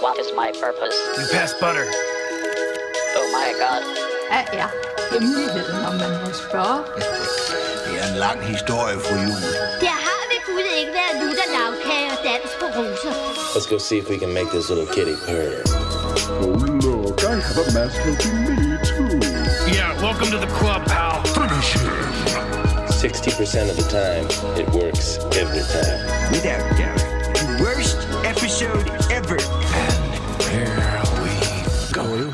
What is my purpose? You pass butter. Oh my god. Hvad er hemmeligheden, om man må spørge? Det er en lang historie, fru Jul. Der har ved Gud ikke været lutter lavkage og dans på roser. Let's go see if we can make this little kitty purr. Oh, look, I have a mask helping me, too. Yeah, welcome to the club, pal. Finish him. 60% of the time, it works every time. Without doubt. The worst episode ever.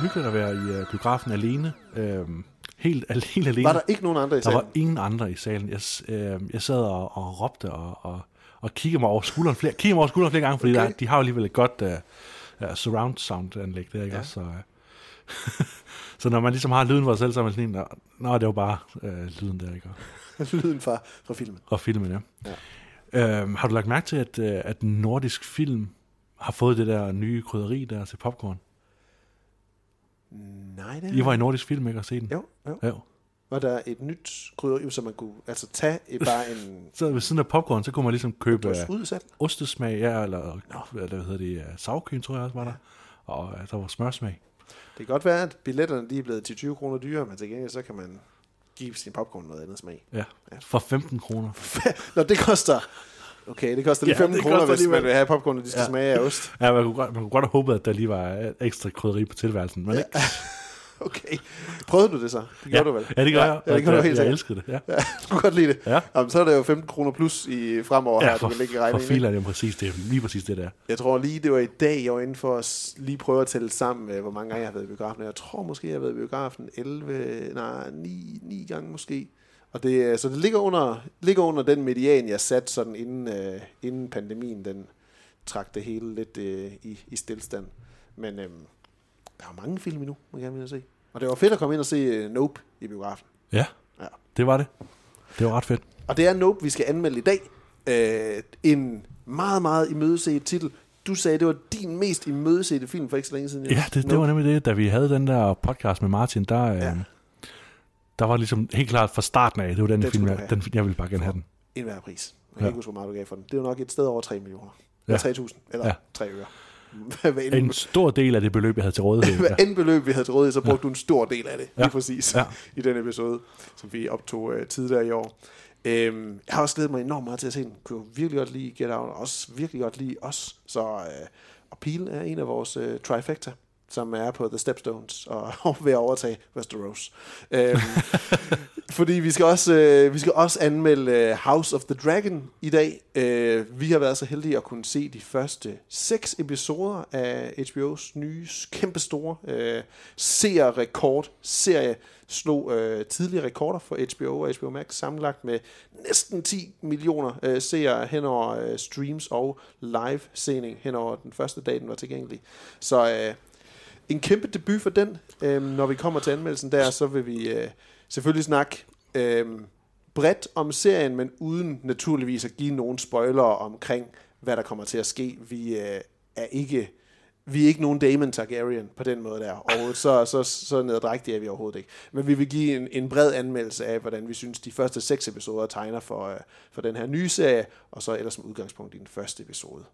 Hyggeligt at være i uh, biografen alene. Øhm, helt, al- helt alene. Var der ikke nogen andre i Der var salen? ingen andre i salen. Jeg, øh, jeg sad og, og råbte og, og, og kiggede mig over skulderen flere, kiggede mig over skulderen flere gange, fordi Okay. der, de har jo alligevel et godt uh, uh, surround sound anlæg der, ikke ja. også? Så, uh, så når man ligesom har lyden for sig selv, så er man sådan en, "Nå, det var bare uh, lyden der, ikke? Lyden fra, fra filmen. og filmen, ja. ja. Øhm, har du lagt mærke til, at, uh, at nordisk film har fået det der nye krydderi der til popcorn? Nej, det I var i nordisk film, ikke? Og se den? Jo, jo. jo. Var der et nyt krydderi, som man kunne altså tage et, bare en Så ved siden af popcorn, så kunne man ligesom købe øh, ud i salg? ostesmag, ja, eller hvad hvad hedder det, øh, savkøn, tror jeg også var der. Og øh, der var smørsmag. Det kan godt være, at billetterne de er blevet til 20 kroner dyrere, men til gengæld så kan man give sin popcorn noget andet smag. Ja, for 15 kroner. Nå, det koster... Okay, det koster lige Ja, 15 det kroner, hvis man vil have popcorn, og de skal Ja. smage af ost. Ja, man kunne, godt, man kunne godt have håbet, at der lige var et ekstra krydderi på tilværelsen, men ikke. Okay. Prøvede du det så? Det gjorde Ja. du vel? Ja, det gør jeg. Ja, det du Jeg- helt jeg sikkert. elskede det, ja. ja. Du kunne godt lide det. Ja. Jamen, så er det jo 15 kroner plus i fremover Ja, her, for, du kan lægge for regningen. ikke? filer er det præcis det, lige præcis det der. Jeg tror lige, det var i dag, jeg var inde for at lige prøve at tælle sammen, øh, hvor mange gange jeg har været i biografen. Jeg tror måske, jeg har været i biografen 11, nej, 9, 9 gange måske. Og det, øh, så det ligger under, ligger under den median, jeg satte sådan inden, øh, inden pandemien, den trak det hele lidt øh, i, i stillstand. Men øh, der er mange film endnu, man gerne vil se. Og det var fedt at komme ind og se øh, Nope i biografen. Ja, Ja. det var det. Det var ret fedt. Og det er Nope, vi skal anmelde i dag. Øh, en meget, meget imødeset titel. Du sagde, det var din mest imødesete film for ikke så længe siden. Ja, det, det var nemlig det, da vi havde den der podcast med Martin, der, ja. Øh, der var ligesom helt klart fra starten af, det var den, Den film, jeg, den, jeg ville bare gerne have den. En hver pris. Jeg kan Ja. ikke huske, hvor meget du gav for den. Det var nok et sted over 3 millioner. Ja. Ja. 3.000, eller Ja. ja. 3 øre. End, En stor del af det beløb, jeg havde til rådighed. hvad Ja. end beløb, vi havde til rådighed, så brugte du en stor del af det. Ja. Lige præcis. Ja. I den episode, som vi optog uh, tidligere i år. Øhm, jeg har også glædet mig enormt meget til at se den. Kunne virkelig godt lide Get Out, og også virkelig godt lide os. Så, uh, og Peel er en af vores uh, trifecta, som er på The Stepstones og, og ved at overtage Westeros. Øhm, fordi vi skal også, øh, vi skal også anmelde øh, House of the Dragon i dag. Øh, vi har været så heldige at kunne se de første seks episoder af HBO's nye, kæmpestore øh, seerrekord serie slog øh, tidligere rekorder for HBO og HBO Max sammenlagt med næsten 10 millioner øh, seere hen over øh, streams og live-sening hen over den første dag, den var tilgængelig. Så øh, en kæmpe debut for den. Øhm, når vi kommer til anmeldelsen der, så vil vi øh, selvfølgelig snakke øh, bredt om serien, men uden naturligvis at give nogen spoilere omkring, hvad der kommer til at ske. Vi øh, er ikke vi er ikke nogen Damon Targaryen på den måde der. Og så, så, så neddrægtige er vi overhovedet ikke. Men vi vil give en, en bred anmeldelse af, hvordan vi synes, de første seks episoder tegner for, øh, for den her nye serie, og så ellers som udgangspunkt i den første episode.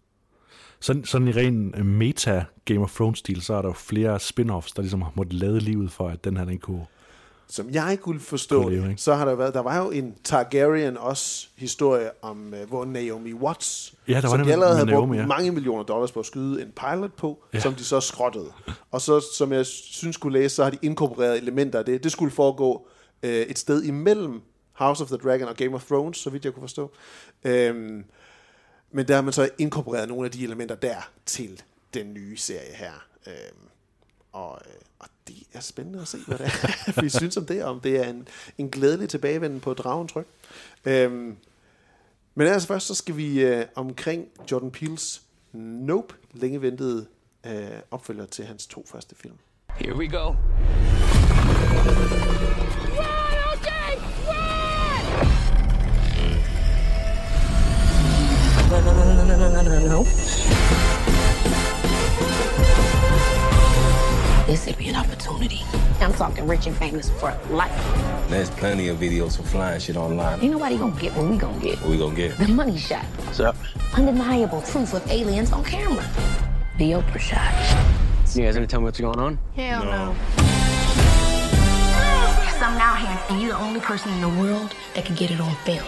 Sådan, sådan i ren øh, meta Game of Thrones-stil, så er der jo flere spin-offs, der ligesom har måttet lade livet for, at den her den kunne... Som jeg kunne forstå Kunne leve, så har der været, der var jo en Targaryen også historie om, uh, hvor Naomi Watts, Ja, der var som de allerede havde brugt Naomi, ja. mange millioner dollars på at skyde en pilot på, Ja. som de så skrottede. Og så, som jeg synes skulle læse, så har de inkorporeret elementer af det. Det skulle foregå uh, et sted imellem House of the Dragon og Game of Thrones, så vidt jeg kunne forstå. Um, men der har man så inkorporeret nogle af de elementer der til den nye serie her. Um, og, øh, og det er spændende at se, hvad det er, vi synes om det, om det er en, en glædelig tilbagevenden på dragens ryg. Øhm, men altså først, så skal vi øh, omkring Jordan Peele's Nope, længe ventede øh, opfølger til hans to første film. Here we go. No, no, no, no, no, no. This would be an opportunity. I'm talking rich and famous for life. There's plenty of videos for flying shit online. Ain't nobody gonna get what we gonna get. What we gonna get? The money shot. What's up? Undeniable proof of aliens on camera. The Oprah shot. You guys gonna tell me what's going on? Hell no. So I'm now here, and you're the only person in the world that can get it on film.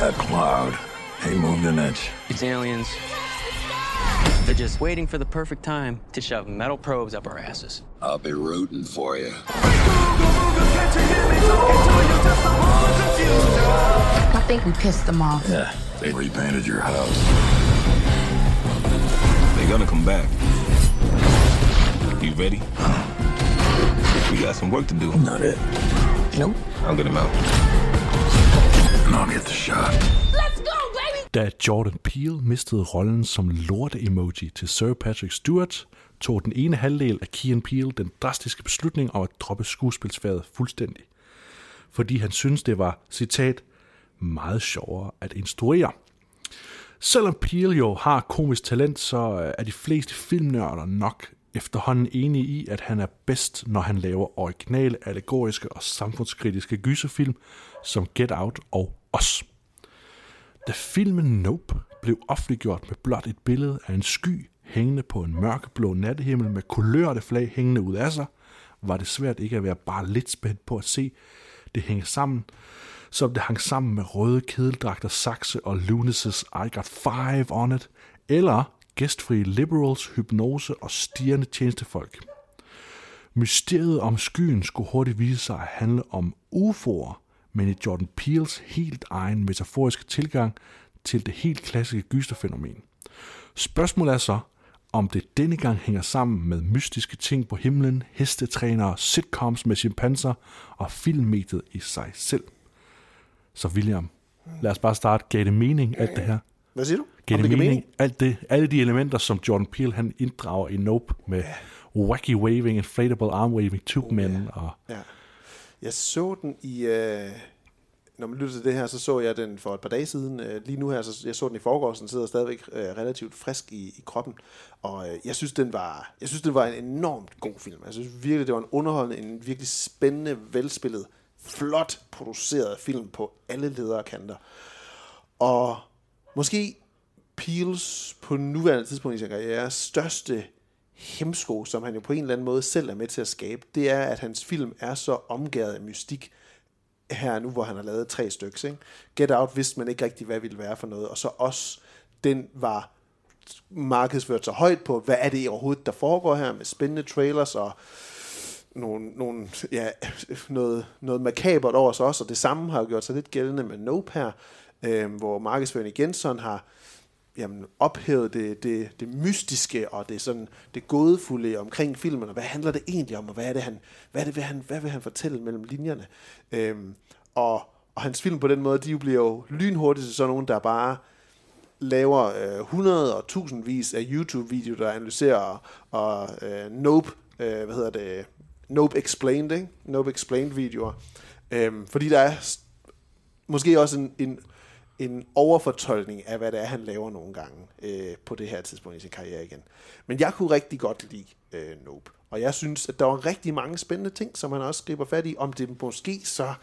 That cloud, he moved an inch. It's aliens. They're just waiting for the perfect time to shove metal probes up our asses. I'll be rooting for you. I think we pissed them off. Yeah, they repainted your house. They're gonna come back. You ready? We got some work to do. Not it. Nope. I'll get him out. And I'll get the shot. Da Jordan Peele mistede rollen som lorte-emoji til Sir Patrick Stewart, tog den ene halvdel af Key Peele den drastiske beslutning om at droppe skuespilsfaget fuldstændig. Fordi han synes det var, citat, meget sjovere at instruere. Selvom Peele jo har komisk talent, så er de fleste filmnørder nok efterhånden enige i, at han er bedst, når han laver originale, allegoriske og samfundskritiske gyserfilm som Get Out og Os. Da filmen Nope blev offentliggjort med blot et billede af en sky hængende på en mørkeblå nattehimmel med kulørte flag hængende ud af sig, var det svært ikke at være bare lidt spændt på at se det hænge sammen, som det hang sammen med røde kedeldragter, sakse og Lunaces I Got Five on It, eller gæstfri liberals, hypnose og stirrende tjenestefolk. Mysteriet om skyen skulle hurtigt vise sig at handle om UFO'er, men i Jordan Peels helt egen metaforiske tilgang til det helt klassiske gyserfænomen. Spørgsmålet er så, om det denne gang hænger sammen med mystiske ting på himlen, hestetrænere, sitcoms med chimpanser og filmmediet i sig selv. Så William, lad os bare starte. Gav det mening, alt det her? Hvad siger du? Gav det det giver mening? Alt det, alle de elementer, som Jordan Peele han inddrager i Nope med wacky waving, inflatable arm waving, tube men og... Ja. Jeg så den i... Øh, når man lytter til det her, så så jeg den for et par dage siden. Øh, lige nu her, så jeg så den i forgårs, den sidder stadigvæk øh, relativt frisk i, i kroppen. Og øh, jeg synes, den var, jeg synes, den var en enormt god film. Jeg synes virkelig, det var en underholdende, en virkelig spændende, velspillet, flot produceret film på alle ledere kanter. Og måske Peels på nuværende tidspunkt i sin karriere største hemsko, som han jo på en eller anden måde selv er med til at skabe, det er, at hans film er så omgået af mystik her nu, hvor han har lavet tre stykker. Ikke? Get Out vidste man ikke rigtig, hvad ville være for noget, og så også, den var markedsført så højt på, hvad er det overhovedet, der foregår her, med spændende trailers og nogle, nogle, ja, noget, noget makabert over sig også, og det samme har gjort sig lidt gældende med Nope her, øh, hvor markedsføringen igen sådan har jamen, ophævet det, det, det mystiske og det sådan det gådefulde omkring filmen, og hvad handler det egentlig om, og hvad er det, han, hvad er det, vil han, hvad vil han fortælle mellem linjerne? Øhm, og, og hans film på den måde, de bliver jo lynhurtigt til sådan nogen, der bare laver øh, hundrede og tusindvis af YouTube-videoer, der analyserer og øh, Nope, øh, hvad hedder det, Nope Explained, ikke? Nope Explained videoer. Øhm, fordi der er måske også en, en, en overfortolkning af, hvad det er, han laver nogle gange øh, på det her tidspunkt i sin karriere igen. Men jeg kunne rigtig godt lide øh, Nope. Og jeg synes, at der var rigtig mange spændende ting, som han også griber fat i. Om det måske så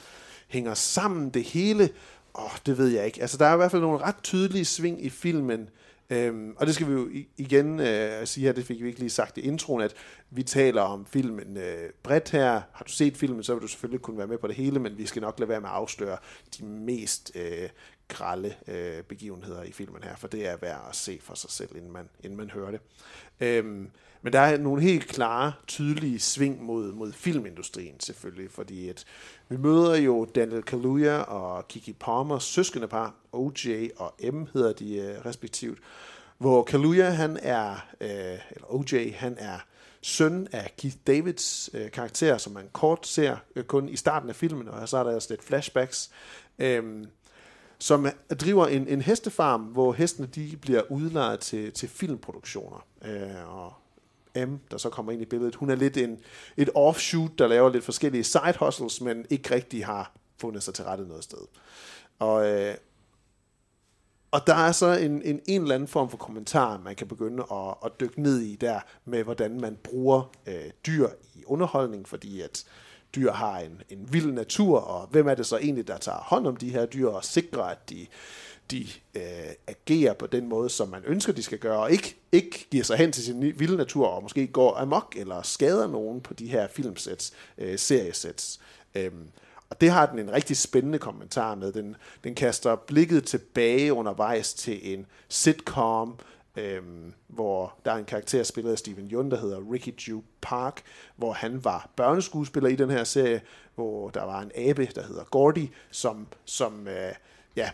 hænger sammen det hele, åh, det ved jeg ikke. Altså, der er i hvert fald nogle ret tydelige sving i filmen, Øhm, og det skal vi jo igen øh, sige her, det fik vi ikke lige sagt i introen, at vi taler om filmen øh, bredt her. Har du set filmen, så vil du selvfølgelig kunne være med på det hele, men vi skal nok lade være med at afsløre de mest øh, grælde øh, begivenheder i filmen her, for det er værd at se for sig selv, inden man, inden man hører det. Øhm, men der er nogle helt klare, tydelige sving mod, mod filmindustrien selvfølgelig, fordi at vi møder jo Daniel Kaluuya og Kiki Palmer, søskende par, OJ og M hedder de øh, respektivt, hvor Kaluuya han er, øh, eller OJ han er søn af Keith Davids øh, karakter, som man kort ser øh, kun i starten af filmen, og så er der også lidt flashbacks. Øhm, som driver en, en hestefarm, hvor hestene de bliver udlejet til, til filmproduktioner. Øh, og M, der så kommer ind i billedet, hun er lidt en, et offshoot, der laver lidt forskellige side hustles, men ikke rigtig har fundet sig til rette noget sted. Og, øh, og der er så en, en, en eller anden form for kommentar, man kan begynde at, at dykke ned i der, med hvordan man bruger øh, dyr i underholdning, fordi at dyr har en, en vild natur, og hvem er det så egentlig, der tager hånd om de her dyr og sikrer, at de, de øh, agerer på den måde, som man ønsker, de skal gøre, og ikke, ikke giver sig hen til sin vilde natur, og måske går amok eller skader nogen på de her filmsets, øh, seriesets. Øhm, og det har den en rigtig spændende kommentar med. Den, den kaster blikket tilbage undervejs til en sitcom, øhm, hvor der er en karakter spillet af Steven Yeun, der hedder Ricky Jew Park, hvor han var børneskuespiller i den her serie, hvor der var en abe, der hedder Gordy, som, som øh, ja,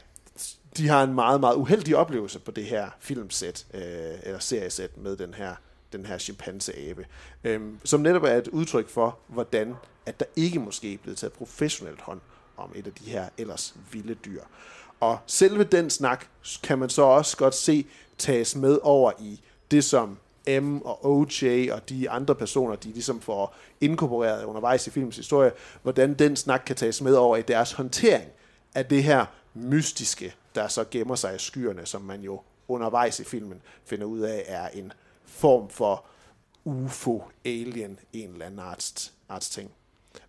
de har en meget, meget uheldig oplevelse på det her filmsæt, øh, eller seriesæt med den her, den her chimpanseabe, øhm, som netop er et udtryk for, hvordan at der ikke måske er blevet taget professionelt hånd om et af de her ellers vilde dyr. Og selve den snak kan man så også godt se tages med over i det, som M og OJ og de andre personer, de ligesom får inkorporeret undervejs i filmens historie, hvordan den snak kan tages med over i deres håndtering af det her mystiske, der så gemmer sig i skyerne, som man jo undervejs i filmen finder ud af er en form for UFO, alien, en eller anden arts, arts ting.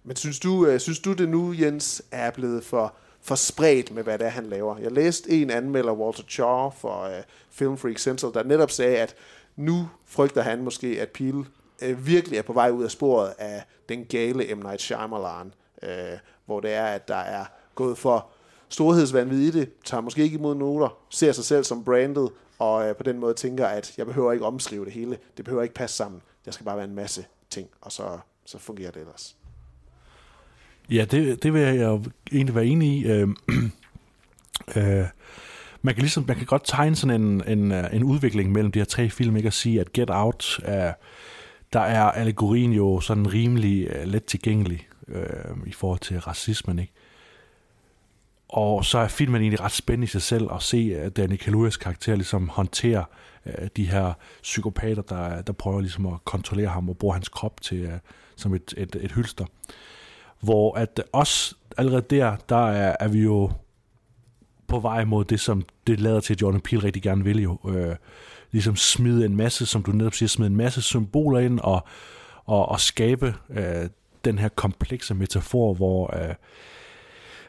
Men synes du, øh, synes du det nu, Jens, er blevet for, for spredt med, hvad det er, han laver? Jeg læste en anmelder, Walter Chaw for uh, Film Freak Central, der netop sagde, at nu frygter han måske, at Peel uh, virkelig er på vej ud af sporet af den gale M. Night Shyamalan, uh, hvor det er, at der er gået for storhedsvandvid i det, tager måske ikke imod noter, ser sig selv som branded, og uh, på den måde tænker, at jeg behøver ikke omskrive det hele. Det behøver ikke passe sammen. Der skal bare være en masse ting, og så, så fungerer det ellers. Ja, det, det vil jeg jo egentlig være enig i. Øh, øh, man kan ligesom, man kan godt tegne sådan en, en, øh, en udvikling mellem de her tre film, ikke at sige, at Get Out er, der er allegorien jo sådan rimelig uh, let tilgængelig øh, i forhold til racismen, ikke? Og så er filmen egentlig ret spændende i sig selv at se at Danny Kaluuya's karakter ligesom håndtere uh, de her psykopater, der, der prøver ligesom at kontrollere ham og bruge hans krop til uh, som et, et, et hylster hvor at os allerede der, der er, er vi jo på vej mod det, som det lader til, at Jordan Peele rigtig gerne vil jo. Øh, ligesom smide en masse, som du netop siger, smide en masse symboler ind og, og, og skabe øh, den her komplekse metafor, hvor øh,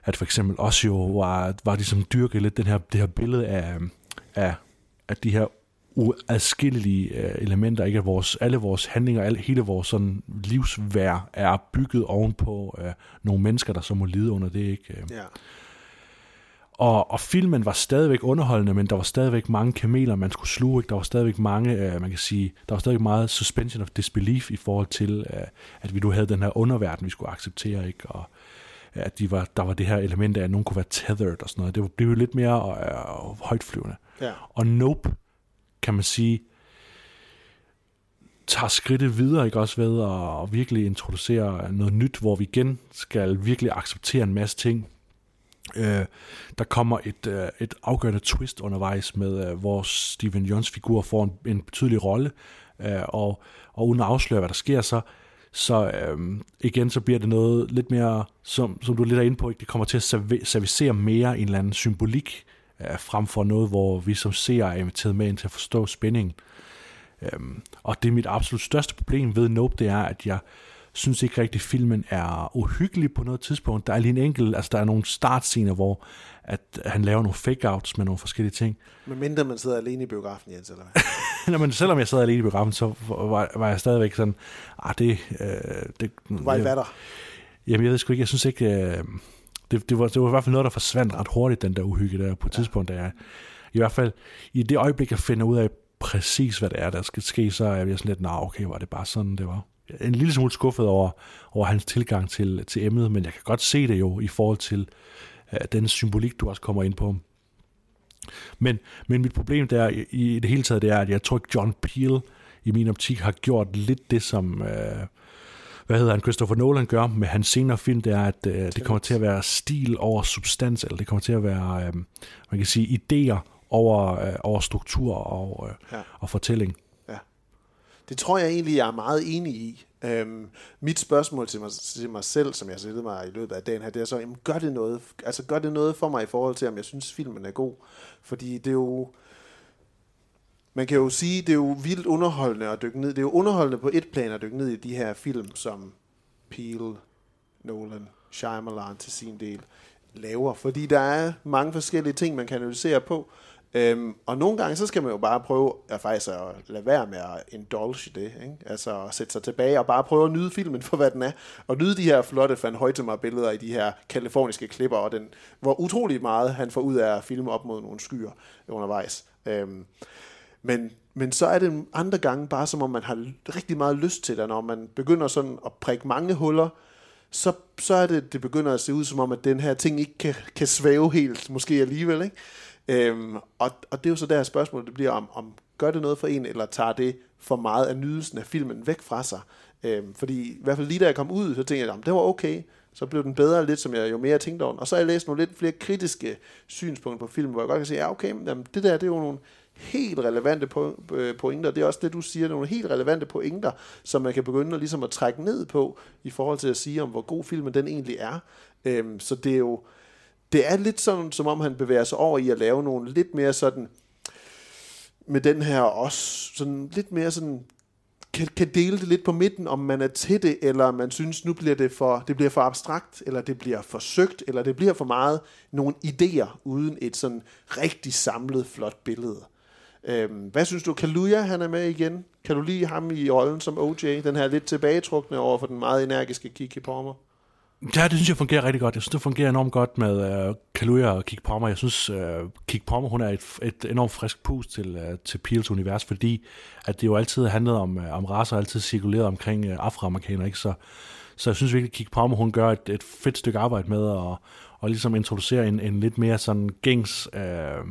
at for eksempel også jo var, var ligesom dyrket lidt den her, det her billede af, af, af de her uadskillelige øh, elementer, ikke? At vores, alle vores handlinger, alle, hele vores sådan, livsvær er bygget ovenpå øh, nogle mennesker, der så må lide under det. Ikke? Ja. Og, og filmen var stadigvæk underholdende, men der var stadigvæk mange kameler, man skulle sluge. Ikke? Der var stadigvæk mange, øh, man kan sige, der var stadigvæk meget suspension of disbelief i forhold til, øh, at vi nu havde den her underverden, vi skulle acceptere. Ikke? Og, at de var, der var det her element af, at nogen kunne være tethered og sådan noget. Det var lidt mere øh, højtflyvende. Ja. Og Nope kan man sige, tager skridtet videre, ikke også ved at virkelig introducere noget nyt, hvor vi igen skal virkelig acceptere en masse ting. Øh, der kommer et, øh, et afgørende twist undervejs med, øh, hvor Steven Jons figur får en, en betydelig rolle, øh, og, og uden at afsløre, hvad der sker, så, så øh, igen, så bliver det noget lidt mere, som, som du lidt er inde på, ikke? det kommer til at servicere mere en eller anden symbolik, øh, frem for noget, hvor vi som ser er inviteret med ind til at forstå spændingen. Øhm, og det er mit absolut største problem ved Nope, det er, at jeg synes ikke rigtig, at filmen er uhyggelig på noget tidspunkt. Der er lige en enkelt, altså der er nogle startscener, hvor at han laver nogle fake-outs med nogle forskellige ting. Men mindre man sidder alene i biografen, Jens, eller hvad? Nå, men selvom jeg sad alene i biografen, så var, var jeg stadigvæk sådan, ah, det... Øh, det var i hvad der? Jamen, jeg ved sgu ikke, jeg synes ikke... Øh, det, det, var, det var i hvert fald noget, der forsvandt ret hurtigt, den der uhygge der på et ja. tidspunkt, da jeg i hvert fald i det øjeblik, jeg finder ud af præcis, hvad det er, der skal ske, så er jeg sådan lidt, nej, okay, var det bare sådan, det var. En lille smule skuffet over, over hans tilgang til, til emnet, men jeg kan godt se det jo i forhold til uh, den symbolik, du også kommer ind på. Men, men mit problem der i, i det hele taget, det er, at jeg tror ikke, John Peel i min optik har gjort lidt det, som... Uh, hvad hedder han, Christopher Nolan gør med hans senere film, det er, at øh, det kommer til at være stil over substans, eller det kommer til at være, øh, man kan sige, idéer over, øh, over struktur og, øh, ja. og fortælling. Ja. Det tror jeg egentlig, jeg er meget enig i. Øhm, mit spørgsmål til mig, til mig selv, som jeg stillede mig i løbet af dagen her, det er så, jamen, gør det noget? Altså, gør det noget for mig i forhold til, om jeg synes, filmen er god? Fordi det er jo man kan jo sige, det er jo vildt underholdende at dykke ned. Det er jo underholdende på et plan at dykke ned i de her film, som Peel, Nolan, Shyamalan til sin del. laver, fordi der er mange forskellige ting, man kan analysere på. Øhm, og nogle gange, så skal man jo bare prøve at faktisk at lade være med at indulge det. Ikke? Altså at sætte sig tilbage og bare prøve at nyde filmen for, hvad den er. Og nyde de her flotte Van Højtemar billeder i de her kaliforniske klipper, og den, hvor utroligt meget han får ud af at filme op mod nogle skyer undervejs. Øhm, men, men så er det andre gange bare som om, man har rigtig meget lyst til det, når man begynder sådan at prikke mange huller, så, så er det, det begynder at se ud som om, at den her ting ikke kan, kan svæve helt, måske alligevel. Ikke? Øhm, og, og det er jo så der spørgsmålet, det bliver om, om gør det noget for en, eller tager det for meget af nydelsen af filmen væk fra sig. Øhm, fordi i hvert fald lige da jeg kom ud, så tænkte jeg, at det var okay. Så blev den bedre lidt, som jeg jo mere tænkte over den. Og så har jeg læst nogle lidt flere kritiske synspunkter på filmen, hvor jeg godt kan sige, ja okay, men jamen, det der det er jo nogle helt relevante øh, pointer. Det er også det, du siger, nogle helt relevante pointer, som man kan begynde at, ligesom at trække ned på, i forhold til at sige, om hvor god filmen den egentlig er. Øhm, så det er jo, det er lidt sådan, som om han bevæger sig over i at lave nogle lidt mere sådan, med den her også, sådan lidt mere sådan, kan, kan dele det lidt på midten, om man er til det, eller man synes, nu bliver det for, det bliver for abstrakt, eller det bliver forsøgt, eller det bliver for meget nogle idéer, uden et sådan rigtig samlet, flot billede. Øhm, hvad synes du? Kaluja, han er med igen. Kan du lide ham i rollen som OJ? Den her lidt tilbagetrukne over for den meget energiske Kiki Palmer? Ja, det synes jeg fungerer rigtig godt. Jeg synes, det fungerer enormt godt med øh, uh, Kaluja og Kik Palmer. Jeg synes, øh, uh, Kik Palmer, hun er et, et enormt frisk pust til, uh, til Peels univers, fordi at det jo altid handlede om, uh, om raser, altid cirkuleret omkring uh, afroamerikanere, ikke? Så, så jeg synes virkelig, at Kik Palmer, hun gør et, et fedt stykke arbejde med at og ligesom introducere en, en lidt mere sådan gængs, uh,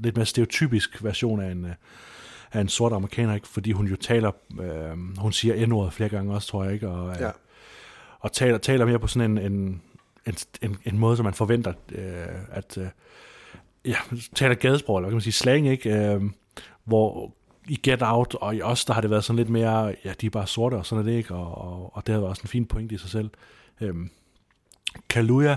lidt mere stereotypisk version af en, uh, af en sort amerikaner, ikke? fordi hun jo taler, uh, hun siger n flere gange også, tror jeg, ikke? Og, uh, ja og taler, taler mere på sådan en, en, en, en, en måde, som man forventer, øh, at øh, ja, taler gadesprog, eller kan man sige slang, ikke? Øh, hvor i Get Out og i os, der har det været sådan lidt mere, ja, de er bare sorte, og sådan er det ikke, og, og, og det har været også en fin point i sig selv. Øh, Kaluja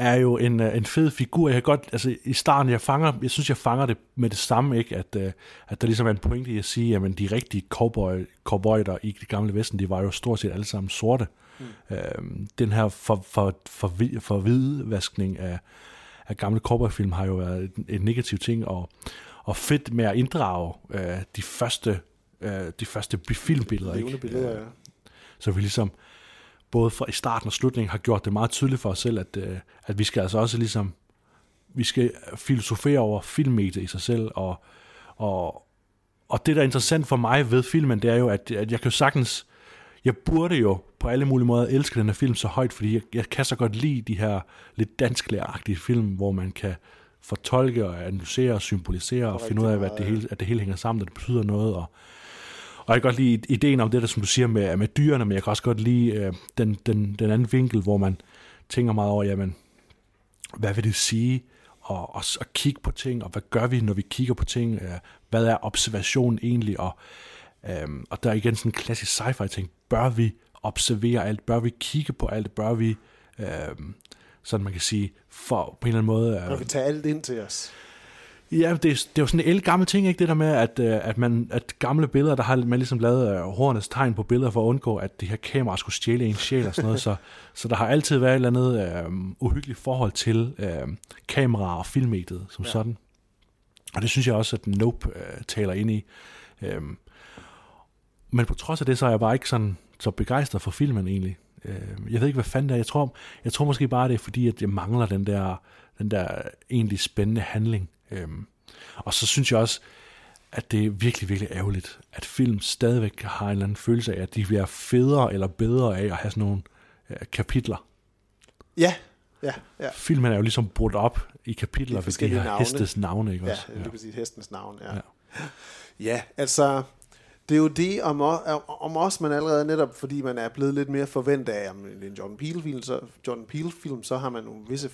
er jo en, øh, en fed figur. Jeg kan godt, altså i starten, jeg fanger, jeg synes, jeg fanger det med det samme, ikke? At, øh, at der ligesom er en pointe i at sige, at de rigtige cowboy, cowboyder i det gamle vesten, de var jo stort set alle sammen sorte. Mm. Øh, den her for, for, for, for hvidvaskning af, af gamle cowboyfilm har jo været en, en negativ ting, og, og fedt med at inddrage øh, de første øh, de første filmbilleder. Ikke? billeder, ja. Så vi ligesom både fra i starten og slutningen har gjort det meget tydeligt for os selv, at, øh, at vi skal altså også ligesom vi skal filosofere over filmmediet i sig selv, og, og, og det, der er interessant for mig ved filmen, det er jo, at, at jeg kan sagtens jeg burde jo på alle mulige måder elske den her film så højt, fordi jeg, jeg kan så godt lide de her lidt dansklæragtige film, hvor man kan fortolke og analysere og symbolisere og finde ud af, at det, hele, at det hele hænger sammen, at det betyder noget. Og, og jeg kan godt lide ideen om det der, som du siger med, med dyrene, men jeg kan også godt lide øh, den, den, den anden vinkel, hvor man tænker meget over, jamen, hvad vil det sige at, at, at kigge på ting, og hvad gør vi, når vi kigger på ting? Øh, hvad er observation egentlig? Og øh, og der er igen sådan en klassisk sci-fi ting. Bør vi observere alt? Bør vi kigge på alt? Bør vi, øh, sådan man kan sige, for på en eller anden måde... Øh, Bør vi tage alt ind til os? Ja, det, det er jo sådan en el gammel ting, ikke det der med, at, øh, at, man, at gamle billeder, der har man ligesom lavet uh, hornets tegn på billeder for at undgå, at de her kameraer skulle stjæle en sjæl og sådan noget. så, så der har altid været et eller andet uh, uhyggeligt forhold til uh, kameraer og filmmediet som ja. sådan. Og det synes jeg også, at Nope uh, taler ind i. Uh, men på trods af det, så er jeg bare ikke sådan så begejstret for filmen egentlig. Øh, jeg ved ikke, hvad fanden det er. Jeg tror, jeg tror måske bare, det er fordi, at jeg mangler den der, den der egentlig spændende handling. Øhm, og så synes jeg også, at det er virkelig, virkelig ærgerligt, at film stadigvæk har en eller anden følelse af, at de bliver federe eller bedre af at have sådan nogle øh, kapitler. Ja, ja, ja. Filmen er jo ligesom brudt op i kapitler ved de her navne. hestes navne, ikke også? Ja, det er præcis hestens navn, ja. ja. Ja, altså, det er jo det om, om os, man allerede netop, fordi man er blevet lidt mere forventet af, om en John Peel-film, så, John Peel-film, så har man nogle visse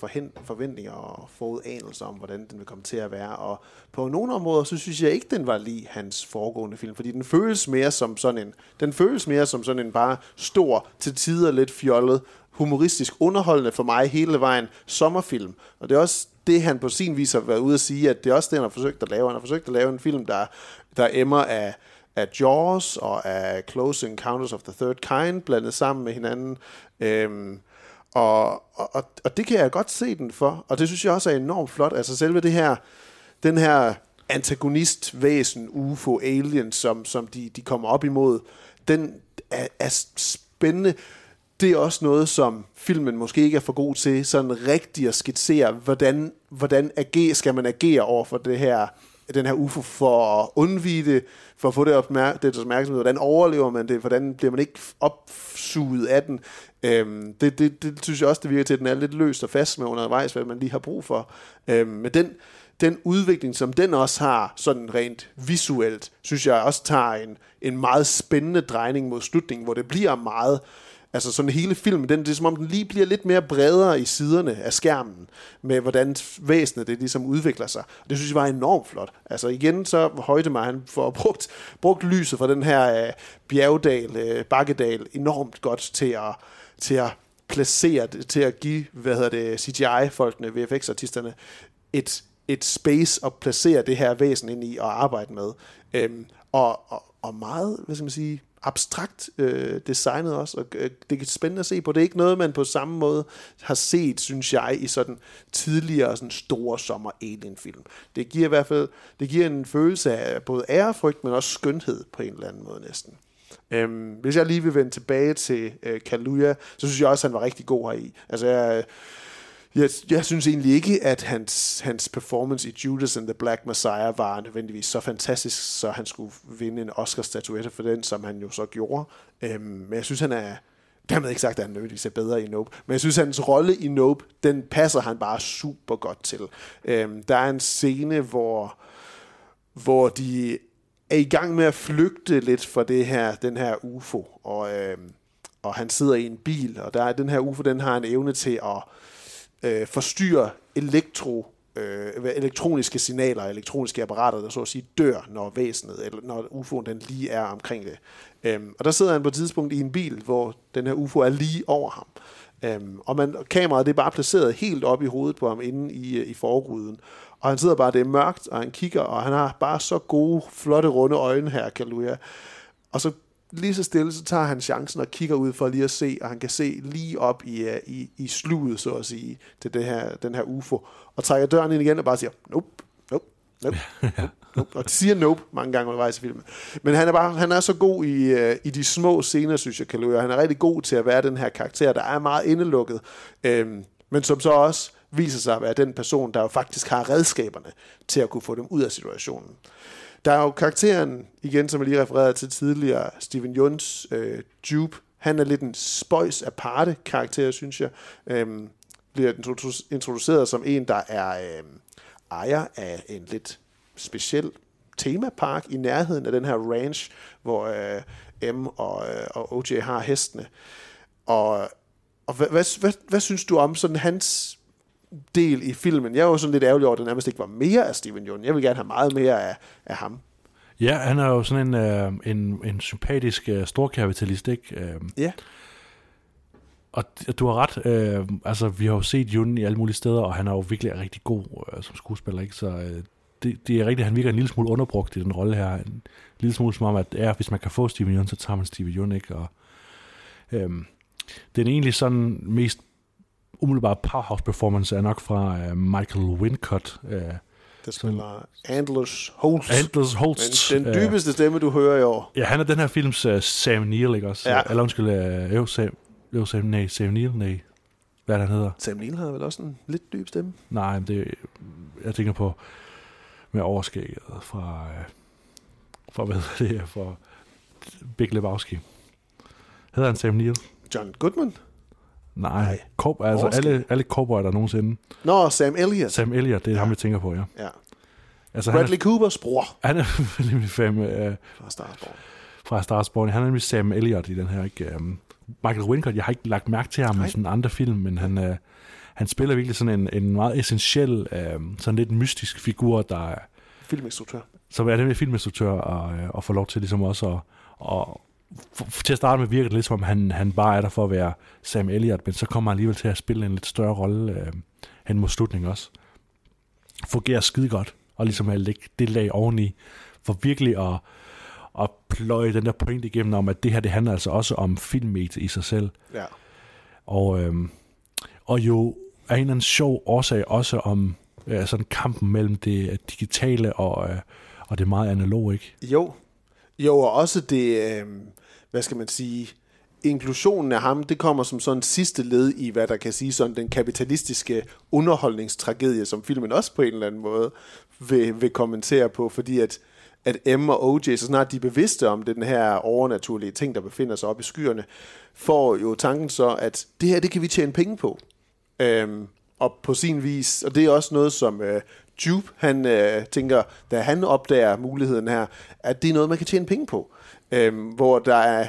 forventninger og forudanelser om, hvordan den vil komme til at være. Og på nogle områder, så synes jeg ikke, den var lige hans foregående film, fordi den føles mere som sådan en, den føles mere som sådan en bare stor, til tider lidt fjollet, humoristisk underholdende for mig hele vejen sommerfilm. Og det er også det, han på sin vis har været ude at sige, at det er også det, han har forsøgt at lave. Han har forsøgt at lave en film, der, der emmer af af Jaws og af Close Encounters of the Third Kind blandet sammen med hinanden. Øhm, Og, og, og, det kan jeg godt se den for, og det synes jeg også er enormt flot. Altså selve det her, den her antagonist, væsen, UFO, alien, som, som de, de kommer op imod, den er, er spændende. Det er også noget, som filmen måske ikke er for god til, sådan rigtigt at skitsere, hvordan, hvordan ager, skal man agere over for det her, den her UFO for at undvige det, for at få det, opmær- det opmærksomhed, hvordan overlever man det, hvordan bliver man ikke opsuget af den. Øhm, det, det, det synes jeg også, det virker til, at den er lidt løst og fast med undervejs, hvad man lige har brug for. Øhm, men den, den udvikling, som den også har, sådan rent visuelt, synes jeg også tager en, en meget spændende drejning mod slutningen, hvor det bliver meget, altså sådan hele filmen, den, det er som om den lige bliver lidt mere bredere i siderne af skærmen, med hvordan væsenet det ligesom udvikler sig. Og det synes jeg var enormt flot. Altså igen, så højtemar han for brugt, brugt lyset fra den her øh, bjergdal, øh, bakkedal, enormt godt til at, til at placere det, til at give, hvad hedder det, CGI-folkene, VFX-artisterne, et, et space at placere det her væsen ind i og arbejde med. Øhm, og, og, og meget, hvad skal man sige, abstrakt øh, designet også, og øh, det er spændende at se på. Det er ikke noget, man på samme måde har set, synes jeg, i sådan tidligere sådan store sommer alien-film. Det giver i hvert fald det giver en følelse af både ærefrygt, men også skønhed på en eller anden måde næsten. Øhm, hvis jeg lige vil vende tilbage til øh, Kaluja, så synes jeg også, at han var rigtig god heri. Altså, jeg, jeg, jeg synes egentlig ikke, at hans, hans performance i Judas and the Black Messiah var nødvendigvis så fantastisk, så han skulle vinde en Oscar-statuette for den, som han jo så gjorde. Øhm, men jeg synes, han er... Dermed ikke sagt, at han nødvendigvis er bedre i Nope. Men jeg synes, at hans rolle i Nope, den passer han bare super godt til. Øhm, der er en scene, hvor, hvor de er i gang med at flygte lidt fra det her, den her UFO. Og, øhm, og han sidder i en bil, og der er den her UFO, den har en evne til at øh, forstyrrer elektro, øh, elektroniske signaler, elektroniske apparater, der så at sige dør, når væsenet, eller når UFO'en den lige er omkring det. Øhm, og der sidder han på et tidspunkt i en bil, hvor den her UFO er lige over ham. Øhm, og man, kameraet det er bare placeret helt op i hovedet på ham inde i, øh, i forruden. Og han sidder bare, det er mørkt, og han kigger, og han har bare så gode, flotte, runde øjne her, Kaluja. Og så lige så stille, så tager han chancen og kigger ud for lige at se, og han kan se lige op i, øh, i, i sluget, så at sige, til det her, den her UFO, og trækker døren ind igen og bare siger, nope, nope, nope, nope, nope. og det siger nope mange gange undervejs i filmen. Men han er, bare, han er så god i, øh, i de små scener, synes jeg, Kaluja. Han er rigtig god til at være den her karakter, der er meget indelukket, øhm, men som så også viser sig at være den person, der jo faktisk har redskaberne til at kunne få dem ud af situationen. Der er jo karakteren, igen som jeg lige refererede til tidligere, Steven Jones, øh, Jupe. Han er lidt en spøjs aparte karakter, synes jeg. Øhm, bliver introduceret som en, der er øh, ejer af en lidt speciel temapark i nærheden af den her ranch, hvor øh, M og, øh, og OJ har hestene. Og, og hvad, hvad, hvad, hvad synes du om sådan hans del i filmen. Jeg var sådan lidt ærgerlig over, at det nærmest ikke var mere af Steven Yeun. Jeg vil gerne have meget mere af, af ham. Ja, han er jo sådan en, øh, en, en sympatisk øh, storkapitalist, ikke? Øh, ja. Og du har ret. Øh, altså, vi har jo set Jun i alle mulige steder, og han er jo virkelig rigtig god øh, som skuespiller, ikke? Så øh, det, det er rigtigt, han virker en lille smule underbrugt i den rolle her. En lille smule som om, at ja, hvis man kan få Steven Yeun, så tager man Steven Yeun, ikke? Og, øh, den egentlig sådan mest umiddelbare powerhouse performance er nok fra uh, Michael Wincott. Uh, der spiller Andlers Holst. Andlers Holst. Den, den dybeste stemme, du hører i år. Ja, han er den her films uh, Sam Neill, ikke også? Ja. Eller undskyld, uh, jo, Sam, jo, Sam, nej, Sam Neill, nej. Hvad han hedder? Sam Neill har vel også en lidt dyb stemme? Nej, det, jeg tænker på med overskægget fra, uh, fra hvad hedder det her, fra Big Lebowski. Hedder han Sam Neill? John Goodman? Nej, Nej. Corp, altså alle, alle cowboy, der nogensinde. Nå, Sam Elliott. Sam Elliott, det er ja. ham, vi tænker på, ja. ja. Altså, Bradley er, Coopers bror. Han er nemlig fem... Uh, fra Starsborn. Fra Starsborn. Han er nemlig Sam Elliott i den her, ikke? Um, Michael Wincott, jeg har ikke lagt mærke til ham Nej. i sådan andre film, men han, uh, han spiller virkelig sådan en, en meget essentiel, uh, sådan lidt mystisk figur, der er... Filminstruktør. Som er nemlig filminstruktør, og, og får lov til ligesom også at, og, for, til at starte med virker det lidt som om, han, han bare er der for at være Sam Elliott, men så kommer han alligevel til at spille en lidt større rolle øh, hen mod slutningen også. Fungerer skide godt, og ligesom at lægge det lag oveni, for virkelig at, at pløje den der point igennem om, at det her det handler altså også om filmmedie i sig selv. Ja. Og øh, og jo af en eller anden sjov årsag også om øh, sådan kampen mellem det digitale og, øh, og det meget analoge, ikke? Jo. Jo, og også det, øh, hvad skal man sige, inklusionen af ham, det kommer som sådan sidste led i, hvad der kan sige, sådan den kapitalistiske underholdningstragedie, som filmen også på en eller anden måde vil, vil kommentere på, fordi at, at M og OJ, så snart de er bevidste om den her overnaturlige ting, der befinder sig oppe i skyerne, får jo tanken så, at det her, det kan vi tjene penge på. Øhm, og på sin vis, og det er også noget, som øh, Jupe, han øh, tænker, da han opdager muligheden her, at det er noget, man kan tjene penge på. Øhm, hvor der er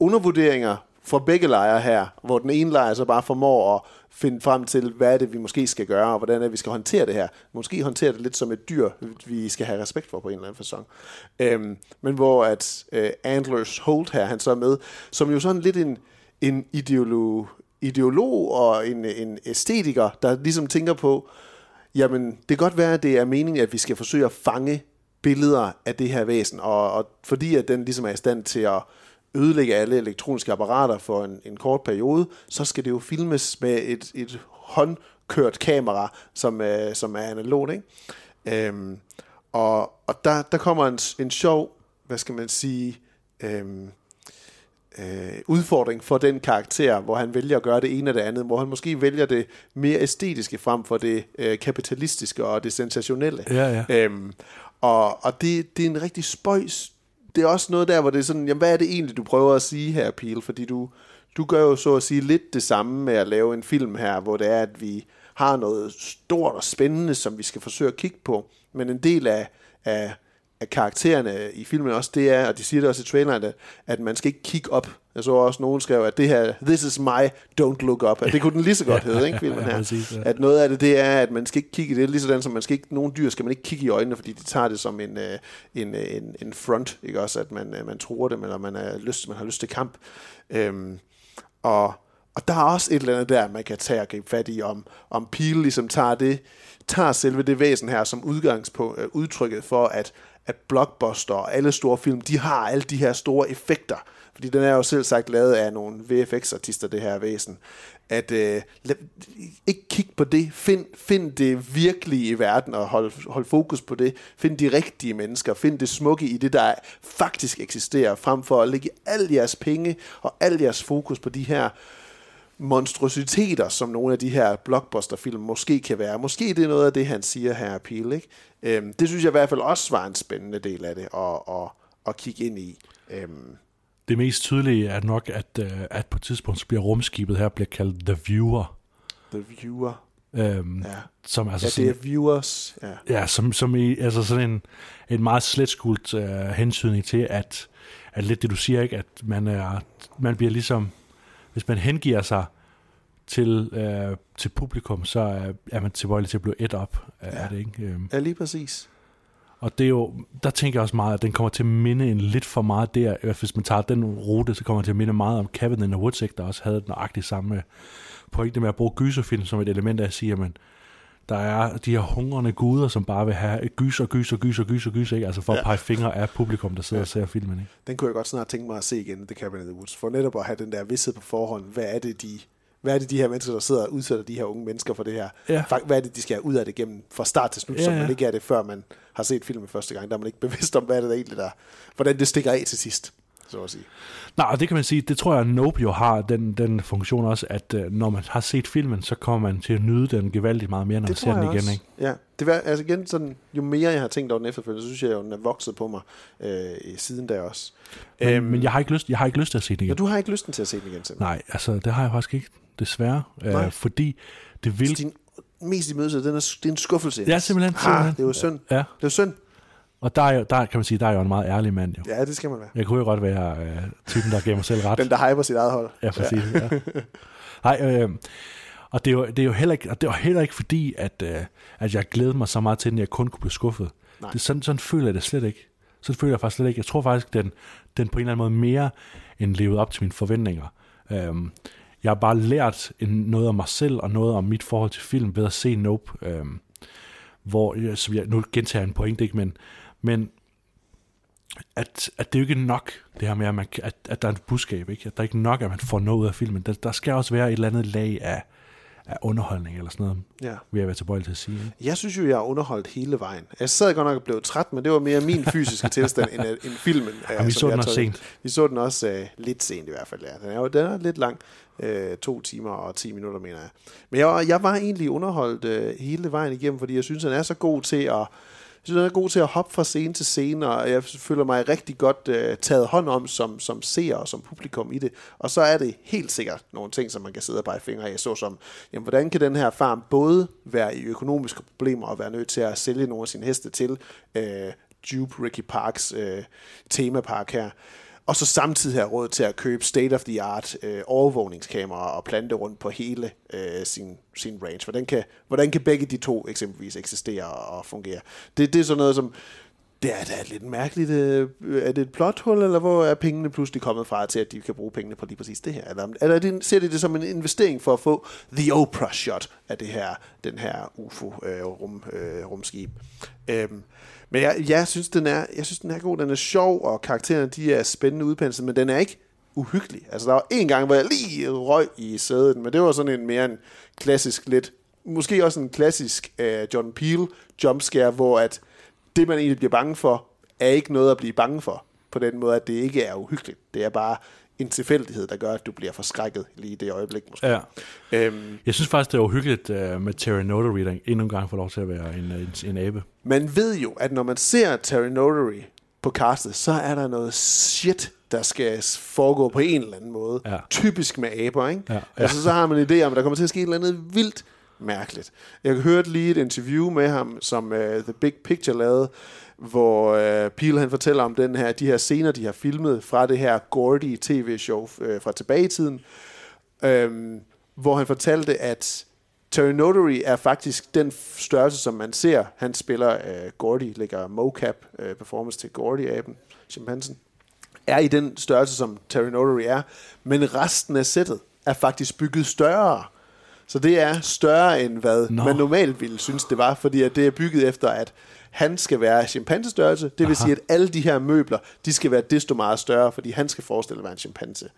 undervurderinger fra begge lejre her, hvor den ene lejr så bare formår at finde frem til, hvad er det, vi måske skal gøre, og hvordan er det, vi skal håndtere det her. Måske håndtere det lidt som et dyr, vi skal have respekt for på en eller anden fasong. Øhm, men hvor at øh, Antlers Holt her, han så er med, som jo sådan lidt en, en ideolog, ideolog og en, en æstetiker, der ligesom tænker på, jamen det kan godt være, at det er meningen, at vi skal forsøge at fange billeder af det her væsen, og, og fordi at den ligesom er i stand til at ødelægge alle elektroniske apparater for en, en kort periode, så skal det jo filmes med et, et håndkørt kamera, som, øh, som er analogt. Ikke? Øhm, og og der, der kommer en, en sjov, hvad skal man sige, øhm, øh, udfordring for den karakter, hvor han vælger at gøre det ene og det andet, hvor han måske vælger det mere æstetiske frem for det øh, kapitalistiske og det sensationelle. Ja, ja. Øhm, og og det, det er en rigtig spøjs det er også noget der, hvor det er sådan, jamen hvad er det egentlig, du prøver at sige her, Peel? Fordi du, du gør jo så at sige lidt det samme med at lave en film her, hvor det er, at vi har noget stort og spændende, som vi skal forsøge at kigge på. Men en del af, af, af karaktererne i filmen også, det er, og de siger det også i traileren, at, at man skal ikke kigge op. Jeg så også nogen skrev, at det her, this is my, don't look up. At det kunne den lige så godt hedde, ikke, filmen her. Ja, præcis, ja. At noget af det, det er, at man skal ikke kigge, det er lige sådan, som man skal ikke, nogle dyr skal man ikke kigge i øjnene, fordi de tager det som en, øh, en, øh, en, en front, ikke også, at man, øh, man tror dem, eller man, er lyst, man har lyst til kamp. Øhm, og, og der er også et eller andet der, man kan tage og gribe fat i, om, om Peel ligesom tager det, tager selve det væsen her som udgangspunkt, øh, udtrykket for, at, at blockbuster og alle store film, de har alle de her store effekter. Fordi den er jo selv sagt lavet af nogle VFX-artister, det her væsen. At øh, lad, ikke kig på det. Find, find det virkelige i verden og hold, hold fokus på det. Find de rigtige mennesker. Find det smukke i det, der faktisk eksisterer, frem for at lægge al jeres penge og al jeres fokus på de her monstrositeter, som nogle af de her blockbuster-film måske kan være. Måske det er noget af det, han siger her, Peel, ikke? Øhm, det synes jeg i hvert fald også var en spændende del af det at, at, at kigge ind i. Øhm, Det mest tydelige er nok, at, øh, at på et tidspunkt bliver rumskibet her bliver kaldt The Viewer. The Viewer. Øhm, Ja. Som altså ja, sådan, det er viewers. Ja. Ja, som, som i, altså sådan en, en meget sletskult øh, hensynning til, at, at lidt det du siger, ikke, at man, er, man bliver ligesom, hvis man hengiver sig til, øh, til publikum, så er, er man tilbøjelig til at blive et op af Ja. det, ikke? Øhm, ja, lige præcis. og det er jo, der tænker jeg også meget, at den kommer til at minde en lidt for meget der, hvis man tager den rute, så kommer den til at minde meget om Cabin in the Woods, ikke, der også havde nøjagtigt samme pointe med at bruge gyserfilm som et element af at sige, at der er de her hungrende guder, som bare vil have gyser, gyser, gyser, gyser, gyser, ikke? altså for ja. At pege fingre af publikum, der sidder ja. og ser filmen. Ikke? Den kunne jeg godt snart tænke mig at se igen, The Cabin in the Woods, for netop at have den der vidshed på forhånd. Hvad er det, de, hvad er det, de her mennesker, der sidder og udsætter de her unge mennesker for det her? Ja. Hvad er det, de skal have ud af det gennem fra start til slut, Ja, ja, som ja. man ikke er det, før man har set filmen første gang. Der er man ikke bevidst om, hvad er det der egentlig der, hvordan det stikker af til sidst, så at sige. Nej, og det kan man sige, det tror jeg, Nope jo har den, den funktion også, at øh, når man har set filmen, så kommer man til at nyde den gevaldigt meget mere, når man Det ser tror den igen. også. Ikke? Ja, det var, altså igen, sådan, jo mere jeg har tænkt over den efterfølgende, så synes jeg jo, den er vokset på mig øh, siden der også. Men, øhm, men jeg, har ikke lyst, jeg har ikke lyst til at se den igen. Ja, du har ikke lysten til at se den igen, simpelthen. Nej, altså det har jeg faktisk ikke, desværre. Nej. Øh, fordi det vil... Så din mest i mødelse, den er, det er en skuffelse. Ja, simpelthen. Ah, simpelthen. det er jo synd. Ja. Det er jo synd. Og der, er, jo- der kan man sige, der er jo en meget ærlig mand jo. Ja, det skal man være. Jeg kunne jo godt være øh, typen, der gav mig selv ret. Den, der hyper sit eget hold. Ja, præcis. Ja. Nej, øh, og det er, jo, det er jo heller ikke, og det var heller ikke fordi, at, øh, at jeg glædede mig så meget til den, at jeg kun kunne blive skuffet. Nej. Det, sådan, sådan føler jeg det slet ikke. Sådan føler jeg faktisk slet ikke. Jeg tror faktisk, den, den på en eller anden måde mere end levede op til mine forventninger. Øhm, jeg har bare lært en, noget om mig selv og noget om mit forhold til film ved at se Nope. Øhm, hvor, som jeg, nu gentager jeg en pointe, ikke, men, men at, at det er jo ikke nok, det her med, at, man, at, at der er et budskab, ikke? at der er ikke nok, at man får noget ud af filmen. Der, der skal også være et eller andet lag af, af underholdning eller sådan noget, Ja. vil jeg være tilbøjelig til at sige. ikke? Jeg synes jo, jeg har underholdt hele vejen. Jeg sad godt nok og blev træt, men det var mere min fysiske tilstand end, end filmen. Og vi som så den også sent. Vi så den også øh, lidt sent i hvert fald. Ja. Den er jo den er lidt lang. Øh, to timer og 10 minutter, mener jeg. Men jeg, jeg var egentlig underholdt øh, hele vejen igennem, fordi jeg synes, han er så god til at synes, han er god til at hoppe fra scene til scene, og jeg føler mig rigtig godt øh, taget hånd om som, som seer og som publikum i det. Og så er det helt sikkert nogle ting, som man kan sidde og pege fingre af, såsom, jamen, hvordan kan den her farm både være i økonomiske problemer og være nødt til at sælge nogle af sine heste til øh, Jupe Ricky Parks øh, temapark her, og så samtidig have råd til at købe state-of-the-art øh, overvågningskameraer og plante rundt på hele øh, sin, sin range. Hvordan kan, hvordan kan begge de to eksempelvis eksistere og fungere? Det, det er sådan noget, som det er da lidt mærkeligt. øh, Er det et plothul, eller hvor er pengene pludselig kommet fra til, at de kan bruge pengene på lige præcis det her? Eller, eller er det, ser de det som en investering for at få the Oprah shot af det her, den her UFO-rum, øh, øh, rumskib? Øhm, men jeg, jeg, synes, den er, jeg synes, den er god. Den er sjov, og karaktererne de er spændende udpenslet, men den er ikke uhyggelig. Altså, der var en gang, hvor jeg lige røg i sædet, men det var sådan en mere en klassisk lidt, måske også en klassisk uh, John Peel jumpscare, hvor at det, man egentlig bliver bange for, er ikke noget at blive bange for. På den måde, at det ikke er uhyggeligt. Det er bare en tilfældighed, der gør, at du bliver forskrækket lige i det øjeblik, måske. Ja. Øhm, Jeg synes faktisk, det er uhyggeligt uh, med Terry Notary, der endnu en gang får lov til at være en, en, en abe. Man ved jo, at når man ser Terry Notary på castet, så er der noget shit, der skal foregå på en eller anden måde. Ja. Typisk med aber, ikke? Ja, ja. Altså, så har man en idé om, at der kommer til at ske et eller andet vildt mærkeligt. Jeg hørte lige et interview med ham, som uh, The Big Picture lavede, hvor uh, Peel han fortæller om den her, de her scener, de har filmet fra det her Gordy tv-show uh, fra tilbage i tiden, øhm, hvor han fortalte, at Terry Notary er faktisk den størrelse, som man ser. Han spiller uh, Gordy, lægger mocap uh, performance til Gordy-aben, chimpansen, er i den størrelse, som Terry Notary er, men resten af sættet er faktisk bygget større. Så det er større end hvad Nå. man normalt ville synes, det var, fordi at det er bygget efter, at han skal være chimpansestørrelse. Det vil Aha. sige, at alle de her møbler, de skal være desto meget større, fordi han skal forestille at være en chimpanse.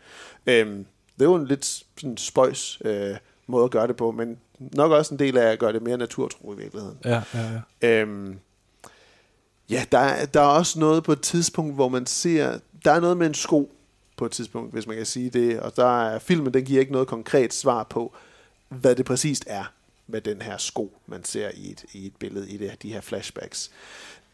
Øhm, det er jo en lidt sådan spøjs øh, måde at gøre det på, men nok også en del af at gøre det mere naturtro i virkeligheden. Ja, ja, ja. Øhm, ja, der, er- der er også noget på et tidspunkt, hvor man ser... Der er noget med en sko på et tidspunkt, hvis man kan sige det. Og der er filmen, den giver ikke noget konkret svar på, hvad det præcist er med den her sko, man ser i et, i et billede i det, de her flashbacks.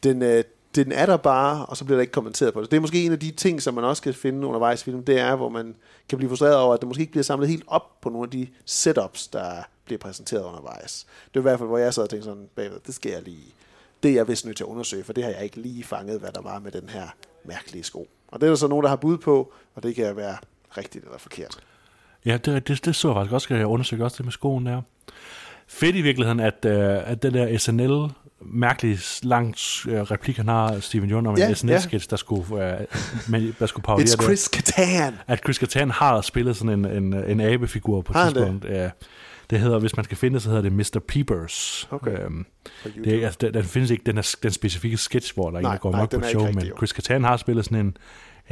Den, øh, den er der bare, og så bliver der ikke kommenteret på det. Det er måske en af de ting, som man også kan finde undervejs i filmen, det er, hvor man kan blive frustreret over, at det måske ikke bliver samlet helt op på nogle af de setups, der bliver præsenteret undervejs. Det er i hvert fald, hvor jeg sad og tænkte sådan, bagved, det skal jeg lige, det er jeg vist nødt til at undersøge, for det har jeg ikke lige fanget, hvad der var med den her mærkelige sko. Og det er der så nogen, der har bud på, og det kan være rigtigt eller forkert. Ja, det, det, det så jeg faktisk også, skal jeg undersøge også det med skoen der. Fedt i virkeligheden, at, uh, at den der SNL mærkelige langt uh, replik, han har, Steven Yeun, om en SNL-sketch, der skulle, uh, men, der skulle parodiere It's det. Chris Kattan! At Chris Kattan har spillet sådan en, en, en abefigur på et tidspunkt. Ja, det hedder, hvis man skal finde det, så hedder det Mr. Peepers. Okay. Øhm, det, altså, den, den findes ikke, den, er, den specifikke sketch, hvor der er en, Nej, der går nej, nok på show, men. Chris Kattan har spillet sådan en,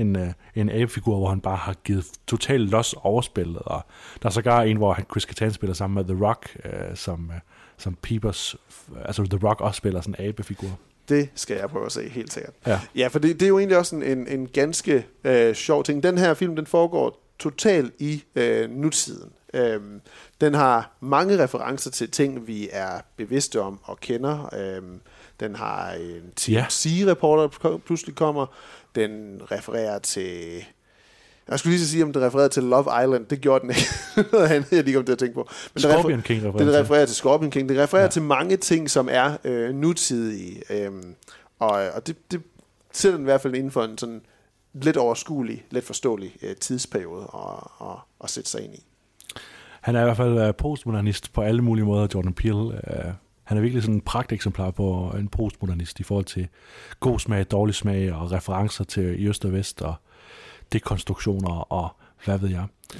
en, øh, en abefigur, hvor han bare har givet totalt los overspillet, og der er sågar en, hvor han, Chris Kattan spiller sammen med The Rock, øh, som, øh, som Peepers, altså The Rock også spiller sådan en abefigur. Det skal jeg prøve at se, helt sikkert. Ja. Ja, for det, det er jo egentlig også en, en, en ganske øh, sjov ting. Den her film, den foregår totalt i øh, nutiden. Øhm, den har mange referencer til ting, vi er bevidste om og kender. Øhm, den har en. TMC-reporter, der pludselig kommer. Den refererer til... Jeg skulle lige sige, om det refererede til Love Island. Det gjorde den ikke. Jeg lige kom til at tænke på. Men det Scorpion refer- King refererer Det til. refererer til Scorpion King. Det refererer ja. til mange ting, som er øh, nutidige. Øhm, og og det, det sætter den i hvert fald inden for en sådan lidt overskuelig, let forståelig øh, tidsperiode at, at, at sætte sig ind i. Han er i hvert fald uh, postmodernist på alle mulige måder, Jordan Peele. Uh, han er virkelig sådan en pragteksemplar på en postmodernist i forhold til god smag, dårlig smag og referencer til i øst og vest og dekonstruktioner og hvad ved jeg. Ja.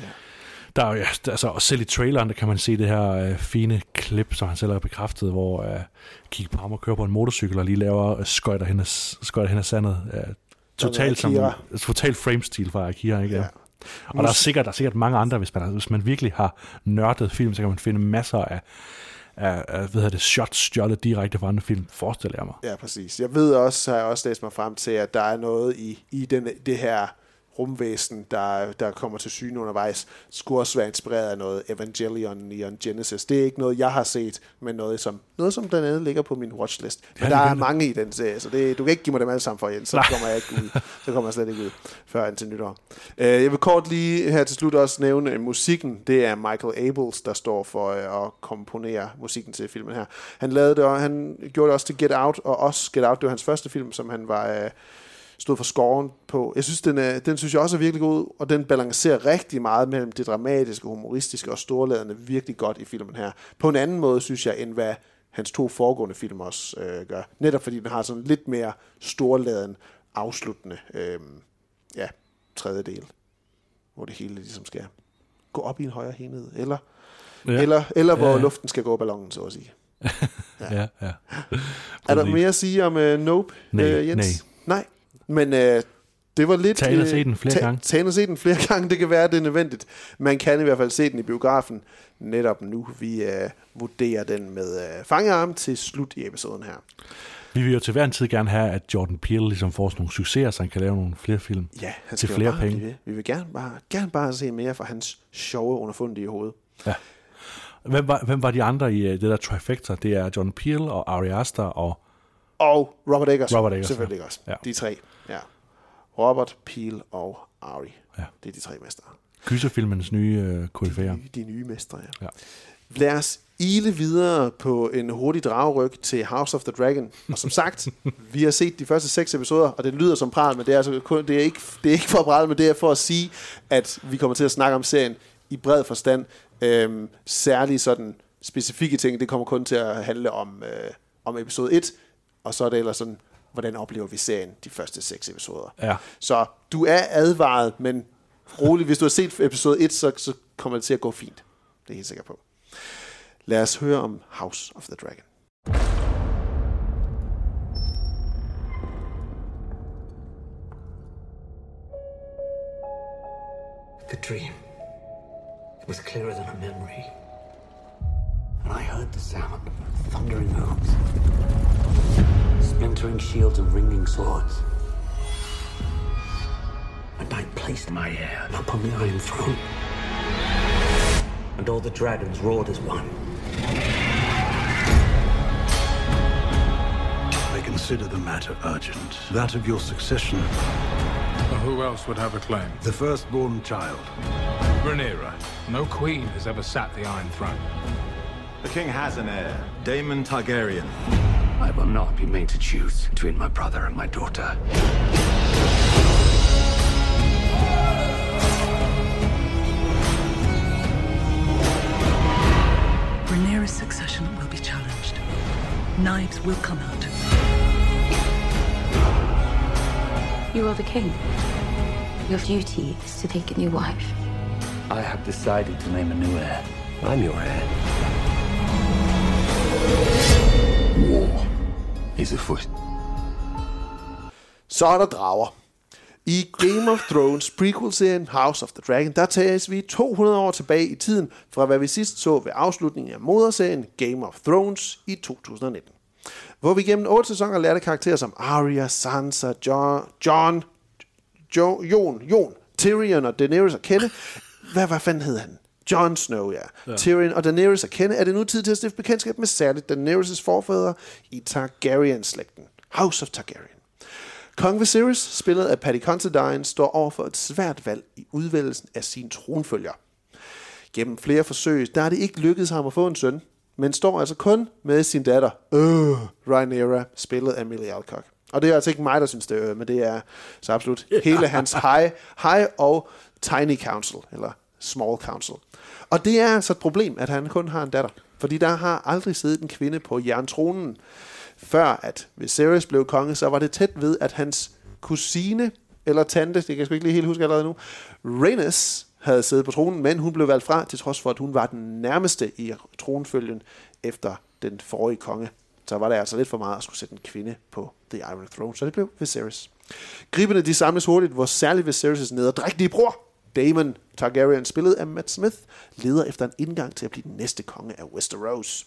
Der er jo, altså, og selv i traileren, der kan man se det her uh, fine klip, som han selv har bekræftet, hvor uh, Kik Palmer kører på en motorcykel og lige laver uh, skøjter hen ad, skøjter hen ad sandet. Uh, totalt, som, total frame-stil fra Akira, ikke? Ja. Og der er, sikkert, der er sikkert mange andre, hvis man, hvis man virkelig har nørdet film, så kan man finde masser af, er, er hvad hedder det, shots stjålet direkte fra andre film, forestiller jeg mig. Ja, præcis. Jeg ved også, har jeg også læst mig frem til, at der er noget i, i den, det her rumvæsen, der, der kommer til syne undervejs, skulle også være inspireret af noget Evangelion, Neon Genesis. Det er ikke noget, jeg har set, men noget, som, noget, som blandt andet ligger på min watchlist. Men Ja, der er mange i den serie, så det, du kan ikke give mig dem alle sammen for Jens, så Nej. kommer jeg ikke ud. Så kommer jeg slet ikke ud før til nytår. Uh, jeg vil kort lige her til slut også nævne musikken. Det er Michael Abels, der står for uh, at komponere musikken til filmen her. Han lavede det, og han gjorde det også til Get Out, og også Get Out, det var hans første film, som han var... Uh, stod for scoren på. Jeg synes, den, er, den synes jeg også er virkelig god, og den balancerer rigtig meget mellem det dramatiske, humoristiske og storladende virkelig godt i filmen her. På en anden måde, synes jeg, end hvad hans to foregående film også øh, gør. Netop fordi den har sådan lidt mere storladen, afsluttende øh, ja, tredjedel, hvor det hele ligesom skal gå op i en højere enhed, eller, Ja. ja. eller, eller hvor Ja, ja, ja. luften skal gå ballonen, så at sige. Ja, ja. Er der mere at sige om uh, Nope, Nej, øh, Jens? Nej. Men uh, det var lidt... Tag ind og øh, se den flere tag- gange. Tag ind og se den flere gange. Det kan være, det er nødvendigt. Man kan i hvert fald se den i biografen netop nu. Vi uh, vurderer den med uh, fangearm til slut i episoden her. Vi vil jo til hver en tid gerne have, at Jordan Peele ligesom får sådan nogle succeser, så han kan lave nogle flere film Ja, han til flere bare penge. blive ved. Vi vil gerne bare, gerne bare se mere fra hans sjove underfundige hoved. Ja. Hvem var, hvem var de andre i øh, det der trifecta? Det er Jordan Peele og Ari Aster og... Og Robert Eggers. Robert Eggers, Selvfølgelig ja. også. Ja. De tre. Ja. Robert, Peel og Ari. Ja. Det er de tre mestre. Gyserfilmens nye øh, koryfærer. De, de nye mestre, ja. Ja. Lad os ile videre på en hurtig dragryg til House of the Dragon. Og som sagt, vi har set de første seks episoder, og det lyder som pral, men det er, altså kun, det er, ikke, det er ikke for at prale, men det er for at sige, at vi kommer til at snakke om serien i bred forstand. Øhm, særlige sådan specifikke ting, det kommer kun til at handle om, øh, om episode 1, og så er det ellers sådan, hvordan oplever vi serien de første seks episoder. Ja. Så du er advaret, men rolig, hvis du har set episode 1, så, så kommer det til at gå fint. Det er jeg helt sikker på. Lad os høre om House of the Dragon. The dream. It was clearer than a memory. And I heard the sound of thundering hooves, splintering shields and ringing swords. And I placed my heir upon the Iron Throne. And all the dragons roared as one. I consider the matter urgent. That of your succession. Who else would have a claim? The firstborn child. Rhaenyra. No queen has ever sat the Iron Throne. The king has an heir, Daemon Targaryen. I will not be made to choose between my brother and my daughter. Rhaenyra's succession will be challenged. Knives will come out. You are the king. Your duty is to take a new wife. I have decided to name a new heir. I'm your heir. War is afoot. Så er der drager. I Game of Thrones prequel-serien House of the Dragon, der tages vi 200 år tilbage i tiden fra hvad vi sidst så ved afslutningen af moderserien Game of Thrones i 2019. Hvor vi gennem otte sæsoner lærte karakterer som Arya, Sansa, John, John jo, Jon, Jon, Tyrion og Daenerys at kende. Hvad, hvad fanden hed han? Jon Snow, ja. Ja. Tyrion og Daenerys at kende, er det nu tid til at stifte bekendtskab med særligt Daenerys' forfædre i Targaryen-slægten. House of Targaryen. Kong Viserys, spillet af Paddy Considine, står over for et svært valg i udvælgelsen af sin tronfølger. Gennem flere forsøg, der er det ikke lykkedes ham at få en søn, men står altså kun med sin datter, øh, Rhaenyra, spillet af Millie Alcock. Og det er altså ikke mig, der synes det øh, men det er så absolut hele hans high, high og tiny council, eller small council. Og det er altså et problem, at han kun har en datter. Fordi der har aldrig siddet en kvinde på jerntronen. Før at Viserys blev konge, så var det tæt ved, at hans kusine, eller tante, det kan jeg sgu ikke lige helt huske allerede nu, Rhaenys havde siddet på tronen, men hun blev valgt fra, til trods for, at hun var den nærmeste i tronfølgen efter den forrige konge. Så var det altså lidt for meget at skulle sætte en kvinde på The Iron Throne, så det blev Viserys. Gribende de samles hurtigt, hvor særligt Viserys' nederdrægtige bror, Daemon Targaryen, spillet af Matt Smith, leder efter en indgang til at blive den næste konge af Westeros.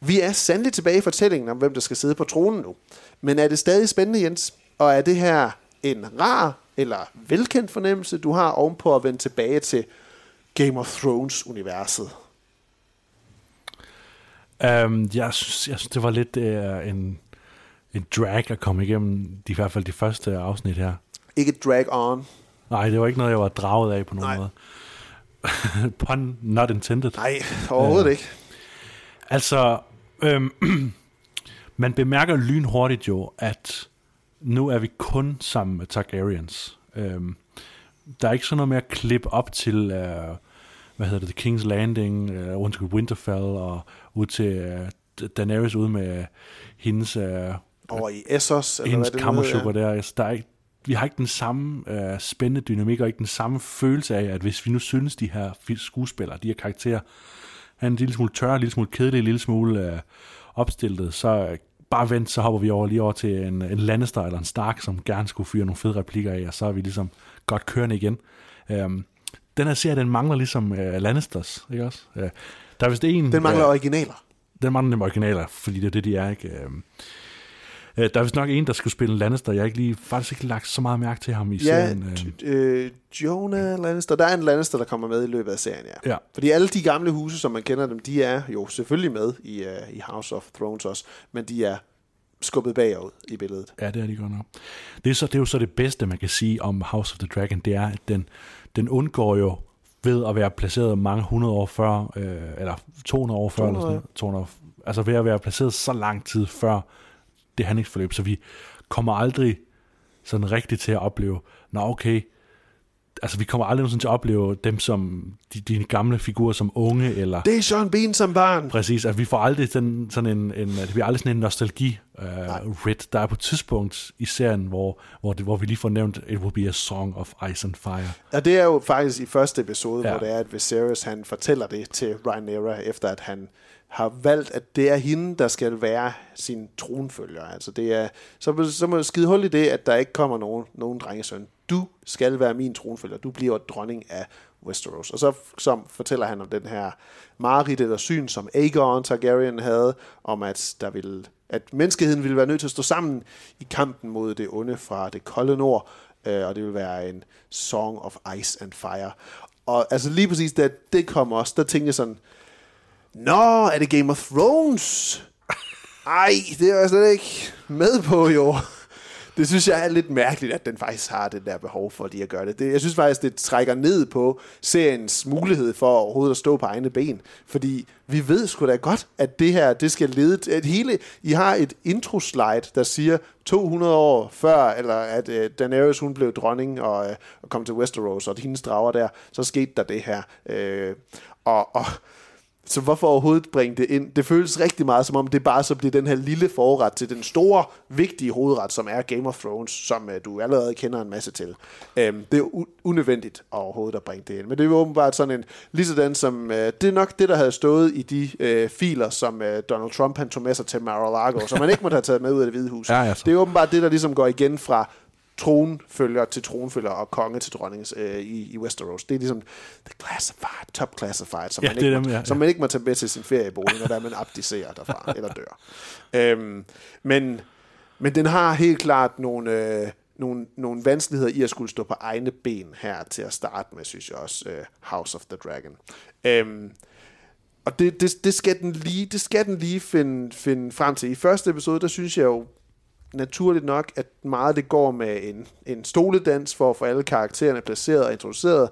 Vi er sandelig tilbage i fortællingen om, hvem der skal sidde på tronen nu. Men er det stadig spændende, Jens? Og er det her en rar eller velkendt fornemmelse, du har ovenpå at vende tilbage til Game of Thrones-universet? Um, jeg, synes, jeg synes, det var lidt uh, en, en drag at komme igennem, de, i hvert fald de første afsnit her. Ikke drag on. Nej, det var ikke noget, jeg var draget af på nogen Nej. måde. Pun not intended. Nej, overhovedet uh, ikke. Altså, øhm, man bemærker lynhurtigt jo, at nu er vi kun sammen med Targaryens. Øhm, der er ikke sådan noget med at klippe op til, øh, hvad hedder det, The King's Landing, øh, rundt til Winterfell, og ud til øh, Daenerys ude med hendes... Øh, Over i Essos, eller hendes hvad det kammersukker der. Altså, der er ikke, vi har ikke den samme øh, spændende dynamik, og ikke den samme følelse af, at hvis vi nu synes, de her skuespillere, de her karakterer, er en lille smule tør, en lille smule kedelig, en lille smule øh, opstillet, så øh, bare vent, så hopper vi over lige over til en, en Lannister eller en Stark, som gerne skulle fyre nogle fede replikker af, og så er vi ligesom godt kørende igen. Øhm, den her serie, den mangler ligesom øh, Lannisters, ikke også? Øh, der er vist en... Den mangler øh, originaler. Den mangler dem originaler, fordi det er det, de er, ikke? Øh, Øh, der er vist nok en, der skulle spille Lannister. Jeg har ikke lige, faktisk ikke lagt så meget mærke til ham i ja, serien. Øh, Jonah Lannister. Der er en Lannister, der kommer med i løbet af serien, ja. ja. Fordi alle de gamle huse, som man kender dem, de er jo selvfølgelig med i, uh, i House of Thrones også, men de er skubbet bagud i billedet. Ja, det er de godt nok. Det er, så, det er jo så det bedste, man kan sige om House of the Dragon, det er, at den, den undgår jo ved at være placeret mange hundrede år før, øh, eller 200 år før, 200, eller sådan, 200, altså ved at være placeret så lang tid før det handlingsforløb, så vi kommer aldrig sådan rigtigt til at opleve, nå okay, altså vi kommer aldrig til at opleve dem som de, de gamle figurer som unge, eller... Det er Sean Bean som barn. Præcis, at vi får aldrig sådan, sådan en, en, det bliver aldrig sådan en nostalgi uh, rit. Der er på et tidspunkt i serien, hvor, hvor, det, hvor vi lige får nævnt, it will be a song of ice and fire. Ja, det er jo faktisk i første episode, ja. hvor det er, at Viserys han fortæller det til Rhaenyra, efter at han har valgt, at det er hende, der skal være sin tronfølger. Altså det er, så, så må skide hul i det, at der ikke kommer nogen, nogen drengesøn. Du skal være min tronfølger. Du bliver dronning af Westeros. Og så som fortæller han om den her mareridt eller syn, som Aegon Targaryen havde, om at der ville, at menneskeheden ville være nødt til at stå sammen i kampen mod det onde fra det kolde nord, øh, og det vil være en Song of Ice and Fire. Og altså lige præcis da det kom også, der tænkte jeg sådan, Nå, er det Game of Thrones? Ej, det er jeg slet ikke med på, jo. Det synes jeg er lidt mærkeligt, at den faktisk har det der behov for lige at gøre det. det. Jeg synes faktisk, det trækker ned på seriens mulighed for overhovedet at stå på egne ben. Fordi vi ved sgu da godt, at det her, det skal lede til... At hele, I har et intro-slide, der siger 200 år før, eller at uh, Daenerys hun blev dronning og, uh, og kom til Westeros, og hendes drager der, så skete der det her. Uh, og, og så hvorfor overhovedet bringe det ind? Det føles rigtig meget som om, det bare så bliver den her lille forret til den store, vigtige hovedret, som er Game of Thrones, som uh, du allerede kender en masse til. Um, det er u- unødvendigt overhovedet at bringe det ind. Men det er jo åbenbart sådan en, lige sådan som, uh, det er nok det, der havde stået i de uh, filer, som uh, Donald Trump han tog med sig til Mar-a-Lago, som man ikke måtte have taget med ud af det hvide hus. Ja, altså. Det er åbenbart det, der ligesom går igen fra tronfølger til tronfølger og konge til dronning øh, i, i Westeros. Det er ligesom the classified, top classified, som, ja, man, ikke dem, må, ja, ja. som man ikke må tage med til sin feriebolig, når der man abdicerer derfra eller dør. Øhm, men, men den har helt klart nogle, øh, nogle, nogle vanskeligheder i at skulle stå på egne ben her til at starte med, synes jeg også, øh, House of the Dragon. Øhm, og det, det, det, skal den lige, det skal den lige finde, finde frem til. I første episode, der synes jeg jo naturligt nok, at meget det går med en, en stoledans for at få alle karaktererne placeret og introduceret.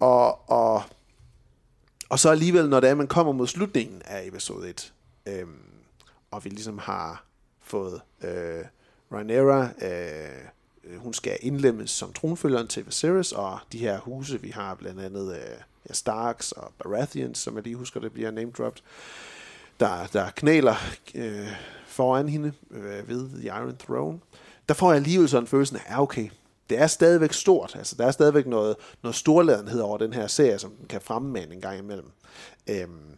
Og, og, og så alligevel, når det er, man kommer mod slutningen af episode 1, øhm, og vi ligesom har fået øh, Rhaenyra, øh, hun skal indlemmes som tronfølgeren til Viserys, og de her huse, vi har blandt andet øh, ja, Starks og Baratheons, som jeg lige husker, det bliver name-dropped, der, der knæler øh, foran hende øh, ved The Iron Throne, der får jeg alligevel sådan følelsen af, ja okay, det er stadigvæk stort. Altså, der er stadigvæk noget, noget storladenhed over den her serie, som den kan fremmane en gang imellem. Øhm,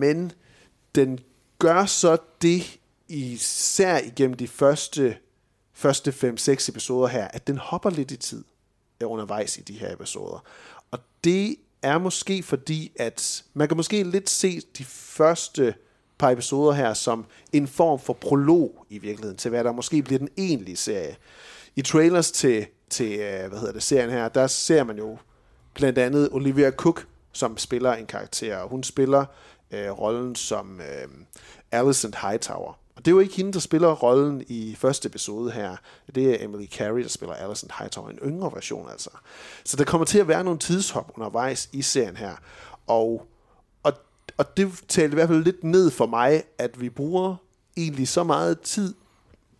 men den gør så det, især igennem de første, første 5-6 episoder her, at den hopper lidt i tid. Øh, undervejs i de her episoder. Og det er måske fordi, at man kan måske lidt se de første par episoder her som en form for prolog i virkeligheden, til hvad der måske bliver den egentlige serie. I trailers til, til øh, hvad hedder det, serien her, der ser man jo blandt andet Olivia Cook, som spiller en karakter, og hun spiller øh, rollen som øh, Alicent Hightower. Og det er jo ikke hende, der spiller rollen i første episode her. Det er Emily Carey, der spiller Alicent Hightower, en yngre version altså. Så der kommer til at være nogle tidshop undervejs i serien her. Og, og, det talte i hvert fald lidt ned for mig, at vi bruger egentlig så meget tid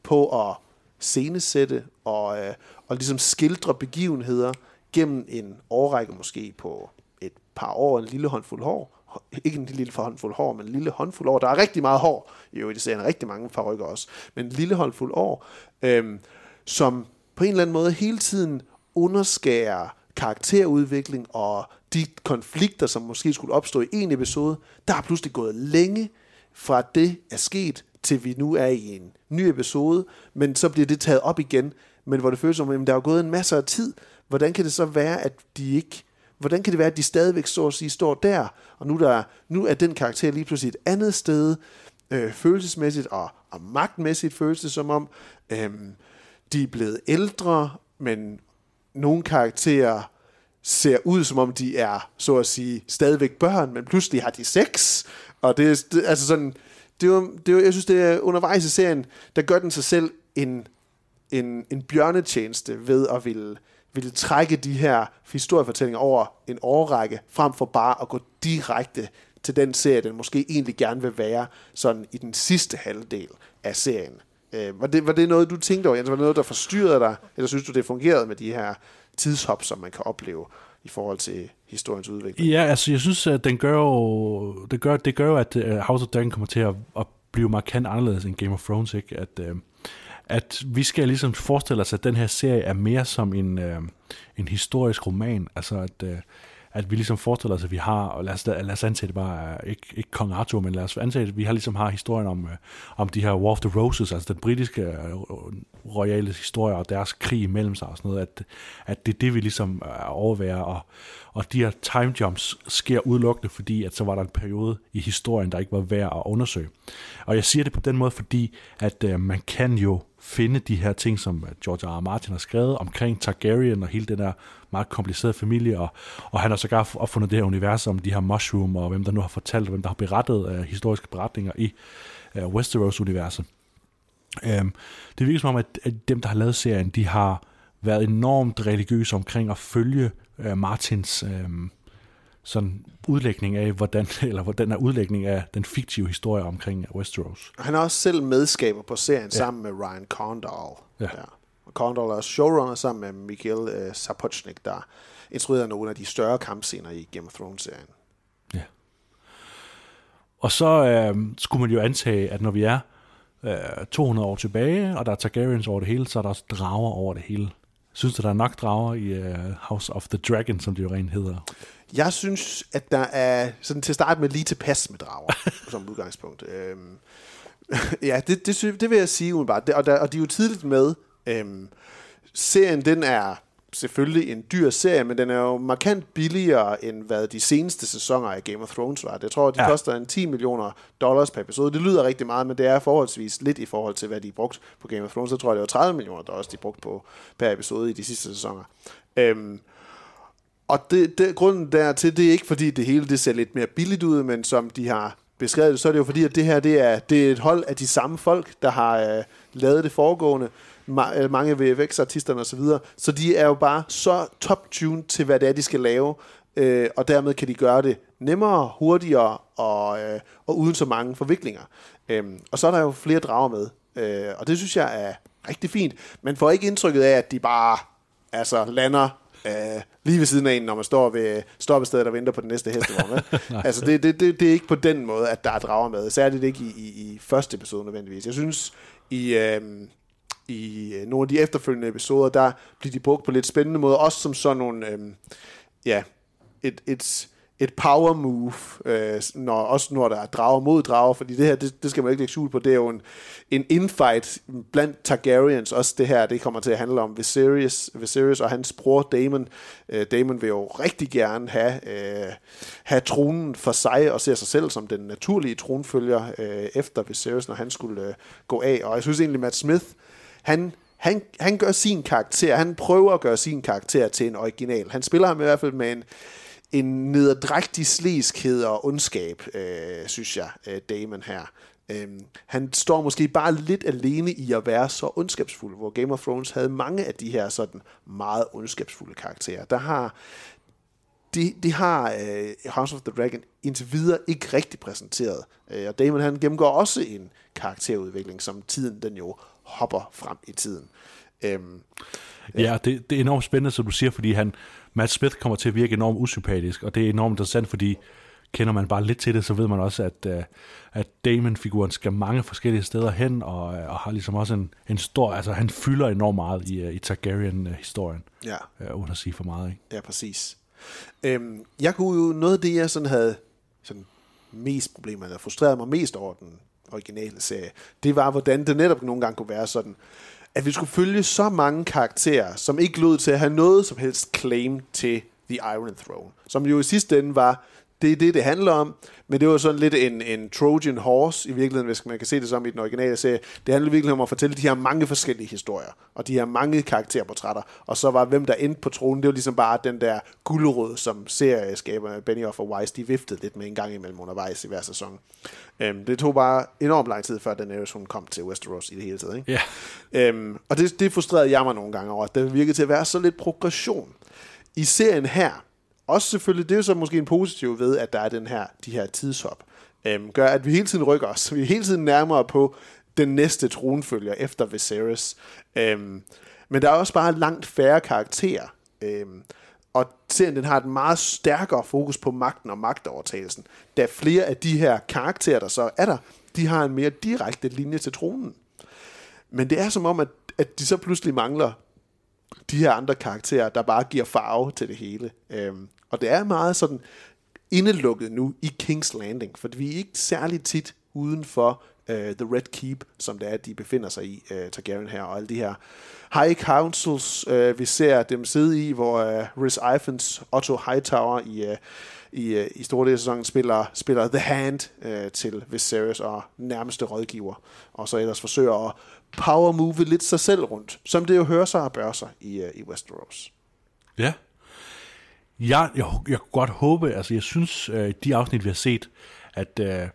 på at scenesætte og, øh, og ligesom skildre begivenheder gennem en årrække måske på et par år, en lille håndfuld hår. Ikke en lille håndfuld hår, men en lille håndfuld år. Der er rigtig meget hår i øvrigt, det ser rigtig mange parrykker også. Men en lille håndfuld år, øh, som på en eller anden måde hele tiden underskærer karakterudvikling og de konflikter, som måske skulle opstå i en episode, der er pludselig gået længe fra det er sket, til vi nu er i en ny episode, men så bliver det taget op igen, men hvor det føles som, at der er gået en masse af tid. Hvordan kan det så være, at de ikke hvordan kan det være, at de stadigvæk så at sige, står der, og nu, der, nu er den karakter lige pludselig et andet sted, øh, følelsesmæssigt og, og magtmæssigt føles det som om, øh, de er blevet ældre, men nogle karakterer ser ud som om de er, så at sige, stadigvæk børn, men pludselig har de sex, og det er det, altså sådan, det er, jo, det er jo, jeg synes, det er undervejs i serien, der gør den sig selv en, en, en bjørnetjeneste ved at ville ville trække de her historiefortællinger over en årrække, frem for bare at gå direkte til den serie, den måske egentlig gerne vil være sådan i den sidste halvdel af serien. Øh, var, det, var det noget, du tænkte over, Jens? Var det noget, der forstyrrede dig? Eller synes du, det fungerede med de her tidshop, som man kan opleve i forhold til historiens udvikling? Ja, altså jeg synes, at den gør jo, det, gør, det gør jo, at øh, House of Dragon kommer til at, at blive markant anderledes end Game of Thrones, ikke? At, øh, at vi skal ligesom forestille os, at den her serie er mere som en, øh, en historisk roman. Altså at, øh, at vi ligesom forestiller os, at vi har, og lad os, lad os antage det bare, ikke, ikke Kong Arthur, men lad os antage, at vi har ligesom har historien om, øh, om de her War of the Roses, altså den britiske øh, øh royale historie og deres krig imellem sig og sådan noget, at, at det er det, vi ligesom øh, overværer, og, og de her time jumps sker udelukkende, fordi at så var der en periode i historien, der ikke var værd at undersøge. Og jeg siger det på den måde, fordi at øh, man kan jo finde de her ting, som øh, George R. R. Martin har skrevet omkring Targaryen og hele den der meget komplicerede familie, og, og han har sågar opfundet det her univers om de her mushroom, og hvem der nu har fortalt, og hvem der har berettet uh, historiske beretninger i uh, Westeros-universet. Um, det virker som om, at, at dem, der har lavet serien, de har været enormt religiøse omkring at følge uh, Martins um, sådan udlægning af, hvordan, eller hvordan er udlægning af den fiktive historie omkring Westeros. Han er også selv medskaber på serien ja. sammen med Ryan Condal. Ja. ja. Og Condal er showrunner sammen med Mikhail uh, Sapochnik, der instruerede nogle af de større kampscener i Game of Thrones-serien. Ja. Og så øh, skulle man jo antage, at når vi er øh, 200 år tilbage, og der er Targaryens over det hele, så er der også drager over det hele. Synes du, der er nok drager i uh, House of the Dragon, som det jo rent hedder? Jeg synes, at der er sådan til start med lige tilpas med drager, som udgangspunkt. Øhm, ja, det, det, det vil jeg sige umiddelbart. Og, der, og de er jo tidligt med. Øhm, serien, den er selvfølgelig en dyr serie, men den er jo markant billigere end hvad de seneste sæsoner af Game of Thrones var. Jeg tror, de ja. koster en 10 millioner dollars per episode. Det lyder rigtig meget, men det er forholdsvis lidt i forhold til, hvad de brugt på Game of Thrones. Så tror jeg, det var 30 millioner dollars, de brugt på per episode i de sidste sæsoner. Øhm, og det, det, grunden dertil, det er ikke fordi det hele det ser lidt mere billigt ud, men som de har beskrevet det, så er det jo fordi, at det her det er, det er et hold af de samme folk, der har øh, lavet det foregående, ma- øh, mange VFX-artisterne osv., så, videre. så de er jo bare så top-tuned til, hvad det er, de skal lave, øh, og dermed kan de gøre det nemmere, hurtigere og, øh, og uden så mange forviklinger. Øh, og så er der jo flere drager med, øh, og det synes jeg er rigtig fint. Man får ikke indtrykket af, at de bare altså, lander øh, lige ved siden af en, når man står ved stoppestedet og venter på den næste hestevogn. altså, det, det, det, det er ikke på den måde, at der er drager med. Særligt ikke i, i, i første episode nødvendigvis. Jeg synes, i, øh, i øh, nogle af de efterfølgende episoder, der bliver de brugt på lidt spændende måde, også som sådan nogle, øh, ja, et, et, et power move, øh, når, også når der er drager mod drager, fordi det her, det, det skal man ikke lægge skjul på, det er jo en, en infight blandt Targaryens, også det her, det kommer til at handle om Viserys, Viserys og hans bror Daemon. Øh, Daemon vil jo rigtig gerne have, øh, have tronen for sig, og ser sig selv som den naturlige tronfølger øh, efter Viserys, når han skulle øh, gå af, og jeg synes egentlig, Matt Smith, han han, han gør sin karakter, han prøver at gøre sin karakter til en original. Han spiller ham i hvert fald med en, en nederdrægtig sliskhed og ondskab, øh, synes jeg, øh, Damon her. Øhm, han står måske bare lidt alene i at være så ondskabsfuld, hvor Game of Thrones havde mange af de her sådan meget ondskabsfulde karakterer. Der har det, de har øh, House of the Dragon indtil videre ikke rigtig præsenteret. Øh, og Damon han gennemgår også en karakterudvikling, som tiden den jo hopper frem i tiden. Øhm, ja, det, det er enormt spændende, som du siger, fordi han, Matt Smith kommer til at virke enormt usympatisk, og det er enormt interessant, fordi kender man bare lidt til det, så ved man også, at, uh, at Damon-figuren skal mange forskellige steder hen, og, og har ligesom også en, en stor, altså han fylder enormt meget i, uh, i Targaryen-historien, ja. uh, uden at sige for meget. Ikke? Ja, præcis. Øhm, jeg kunne jo, noget af det, jeg sådan havde sådan mest problemer, eller frustrerede mig mest over den originale serie, det var, hvordan det netop nogle gange kunne være sådan, at vi skulle følge så mange karakterer, som ikke lød til at have noget som helst claim til The Iron Throne. Som jo i sidste ende var, det er det, det handler om, men det var sådan lidt en, en Trojan horse i virkeligheden, hvis man kan se det som i den originale serie. Det handler virkelig om at fortælle de her mange forskellige historier, og de her mange karakterportrætter, og så var hvem der endte på tronen, det var ligesom bare den der guldrød, som serieskaber Benioff og Weiss, de viftede lidt med en gang imellem undervejs i hver sæson. Øhm, det tog bare enormt lang tid, før Daenerys hun kom til Westeros i det hele taget. Ikke? Ja. Øhm, og det, det frustrerede jeg mig nogle gange over, at det virkede til at være så lidt progression. I serien her, også selvfølgelig, det er så måske en positiv ved, at der er den her, de her tidshop, øhm, gør, at vi hele tiden rykker os. Vi er hele tiden nærmere på den næste tronfølger efter Viserys. Øhm, men der er også bare langt færre karakterer. Øhm, og serien den har et meget stærkere fokus på magten og magtovertagelsen, da flere af de her karakterer, der så er der, de har en mere direkte linje til tronen. Men det er som om, at, at de så pludselig mangler de her andre karakterer, der bare giver farve til det hele. Øhm, og det er meget sådan indelukket nu i King's Landing, for vi er ikke særlig tit uden for uh, The Red Keep, som det er, de befinder sig i, uh, Targaryen her, og alle de her high councils, uh, vi ser dem sidde i, hvor uh, Rhys Ifans, Otto Hightower i, uh, i, uh, i store del af sæsonen spiller, spiller The Hand uh, til Viserys og nærmeste rådgiver, og så ellers forsøger at power move lidt sig selv rundt, som det jo hører sig og bør sig i, uh, i Westeros. Ja. Jeg, jeg, jeg kunne godt håbe, altså jeg synes, uh, de afsnit, vi har set, at, uh,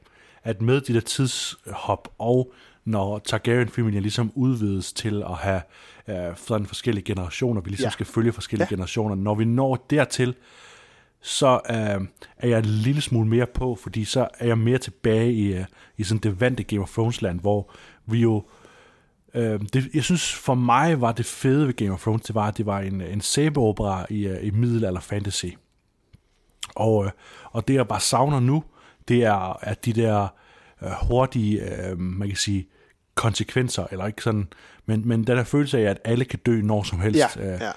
at med de der tidshop, og når Targaryen-familien ligesom udvides til at have uh, sådan forskellige generationer, vi ligesom ja. skal følge forskellige ja. generationer, når vi når dertil, så uh, er jeg en lille smule mere på, fordi så er jeg mere tilbage i, uh, i sådan det vante Game of Thrones-land, hvor vi jo Øh, det, jeg synes for mig var det fede ved Game of Thrones, det var, at det var en, en sæbeopera i, i middelalder fantasy. Og, øh, og det jeg bare savner nu, det er at de der øh, hurtige, øh, man kan sige, konsekvenser, eller ikke sådan, men, men den der følelse af, at alle kan dø når som helst. Ja, øh, ja.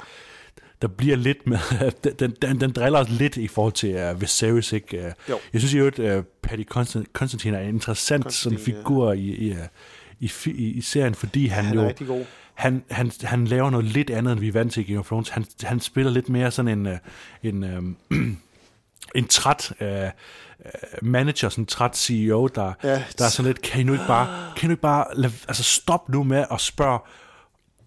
Der bliver lidt med, den, den, den driller os lidt i forhold til uh, Viserys, ikke? Uh, jeg synes jo, at uh, Patty Constantine er en interessant sådan figur ja. i, i, i, i, i serien, fordi han, han jo... god. Han, han, han laver noget lidt andet, end vi er vant til i Game of Thrones. Han, han spiller lidt mere sådan en, en, en, en træt uh, manager, sådan en træt CEO, der, ja. der er sådan lidt, kan I nu ikke bare, kan I nu ikke bare lade, altså stop nu med at spørge,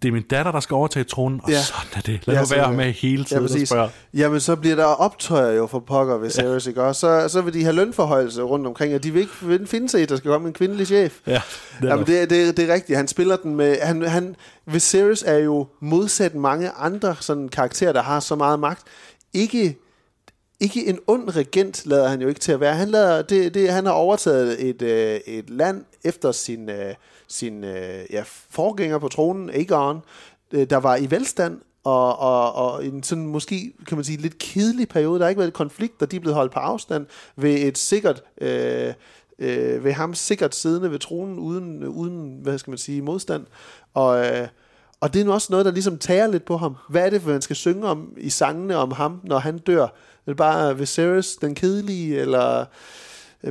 det er min datter, der skal overtage tronen, og ja. sådan er det. Lad ja, nu være med hele tiden ja, og spørge. Jamen, så bliver der optøjer jo for pokker ved Ceres, ja. ikke? Og så, så vil de have lønforhøjelse rundt omkring, og de vil ikke finde sig i, at der skal komme en kvindelig chef. Ja, det er, Jamen, det, det, det er rigtigt. Han spiller den med... Han, han, Viserys er jo modsat mange andre sådan karakterer, der har så meget magt. Ikke ikke en ond regent lader han jo ikke til at være. Han, lader, det, det, han har overtaget et, øh, et land efter sin, øh, sin øh, ja, forgænger på tronen, Aegon, øh, der var i velstand, og, og, og en sådan måske, kan man sige, lidt kedelig periode. Der har ikke været konflikter, konflikt, og de er blevet holdt på afstand ved et sikkert... Øh, øh, ved ham sikkert siddende ved tronen uden, uden hvad skal man sige, modstand. Og, øh, Og det er nu også noget, der ligesom tager lidt på ham. Hvad er det, man skal synge om i sangene om ham, når han dør? Er det bare Viserys, den kedelige, eller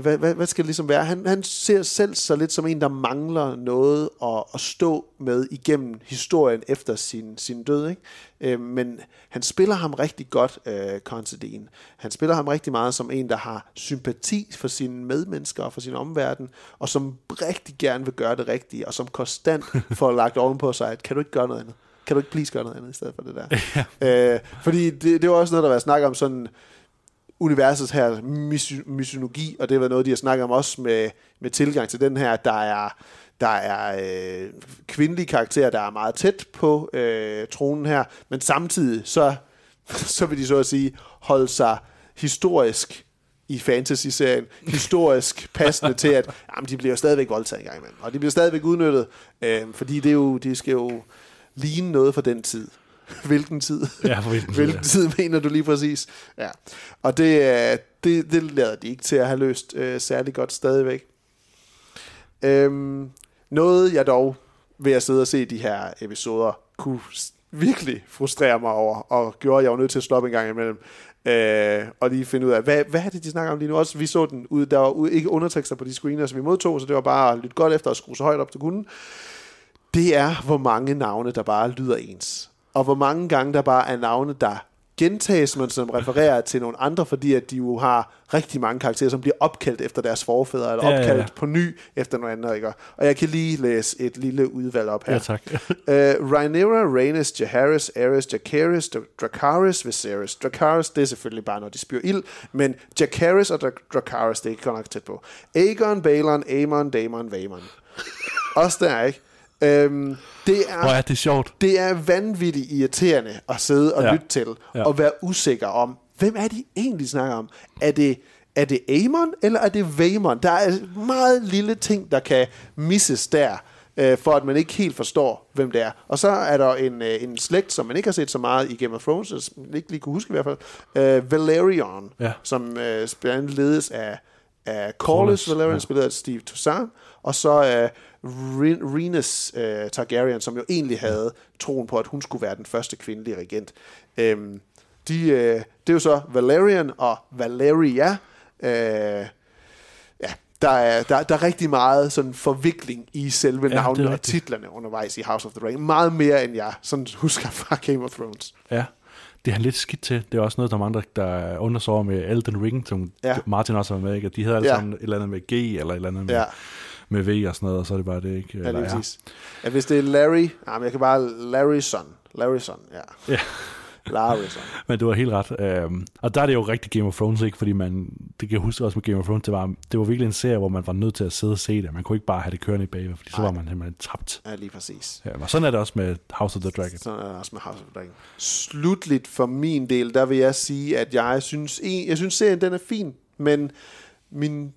hvad, hvad, hvad skal det ligesom være? Han, han ser selv så lidt som en, der mangler noget at, at stå med igennem historien efter sin, sin død. Ikke? Øh, men han spiller ham rigtig godt, øh, Considine. Han spiller ham rigtig meget som en, der har sympati for sine medmennesker og for sin omverden, og som rigtig gerne vil gøre det rigtige, og som konstant får lagt ovenpå sig, at kan du ikke gøre noget andet? Kan du ikke please gøre noget andet i stedet for det der? Ja. Øh, fordi det, det var også noget, der var snakket om sådan universets her mis- og det var noget, de har snakket om også med, med tilgang til den her, der er der er øh, kvindelige karakterer, der er meget tæt på øh, tronen her, men samtidig så, så vil de så at sige holde sig historisk i fantasy-serien, historisk passende til, at jamen, de bliver stadigvæk voldtaget en gang imellem, og de bliver stadigvæk udnyttet, øh, fordi det, er jo, det skal jo ligne noget for den tid. hvilken tid? Ja, hvilken, hvilken tid, mener du lige præcis? Ja. Og det, øh, det, det lader de ikke til at have løst øh, særlig godt stadigvæk. Øhm, noget jeg dog ved at sidde og se de her episoder kunne virkelig frustrere mig over, og gjorde, at jeg var nødt til at stoppe en gang imellem, øh, og lige finde ud af, hvad, hvad er det, de snakker om lige nu? Også, vi så den ud, der var ikke undertekster på de screener, som vi modtog, så det var bare at lytte godt efter og skrue så højt op til kunden. Det er, hvor mange navne, der bare lyder ens og hvor mange gange der bare er navne, der gentages, men som refererer til nogle andre, fordi at de jo har rigtig mange karakterer, som bliver opkaldt efter deres forfædre, eller ja, opkaldt ja, ja. på ny efter noget andet. Ikke? Og jeg kan lige læse et lille udvalg op her. Ja, tak. uh, Rhaenyra, Rhaenys, Jaehaerys, Aerys, Jacaerys, Dracarys, Viserys. Dracarys, det er selvfølgelig bare, når de spyr ild, men Jacaerys og Dracarys, det er ikke godt nok tæt på. Aegon, Balon, Aemon, Daemon, Vaemon. Også der, ikke? Øhm, det er, Hvor er det sjovt. Det er vanvittigt irriterende at sidde og ja. lytte til, ja. og være usikker om, hvem er de egentlig snakker om? Er det, er det Amon, eller er det Vaemon? Der er meget lille ting, der kan misses der, øh, for at man ikke helt forstår, hvem det er. Og så er der en, øh, en slægt, som man ikke har set så meget i Game of Thrones, som man ikke lige kunne huske i hvert fald, øh, Valerion, ja. som øh, ledes af, af Corlys Valerion, ja. spillet af Steve Toussaint, og så øh, Rhaenys øh, Targaryen, som jo egentlig havde troen på, at hun skulle være den første kvindelige regent. Øhm, de, øh, det er jo så Valerian og Valeria. Øh, ja, der er, der, der er rigtig meget sådan forvikling i selve ja, navnene og titlerne undervejs i House of the Ring. Meget mere, end jeg sådan husker fra Game of Thrones. Ja, det er han lidt skidt til. Det er også noget, der er andre, der undrer med Elden Ring, som ja. Martin også har med, ikke? de hedder alle ja. sammen et eller andet med G, eller et eller andet med... Ja med V og sådan noget, og så er det bare det ikke. Ja, er præcis. Ja. hvis det er Larry, jamen jeg kan bare Larryson. Larryson, ja. Ja. Larryson. Men du har helt ret. Um, og der er det jo rigtig Game of Thrones, ikke? Fordi man, det kan jeg huske også med Game of Thrones, det var, det var virkelig en serie, hvor man var nødt til at sidde og se det. Man kunne ikke bare have det kørende i bag, fordi så var man simpelthen tabt. Ja, lige præcis. Ja, og sådan er det også med House of the Dragon. Sådan er det også med House of the Dragon. Slutligt for min del, der vil jeg sige, at jeg synes, jeg synes serien den er fin, men min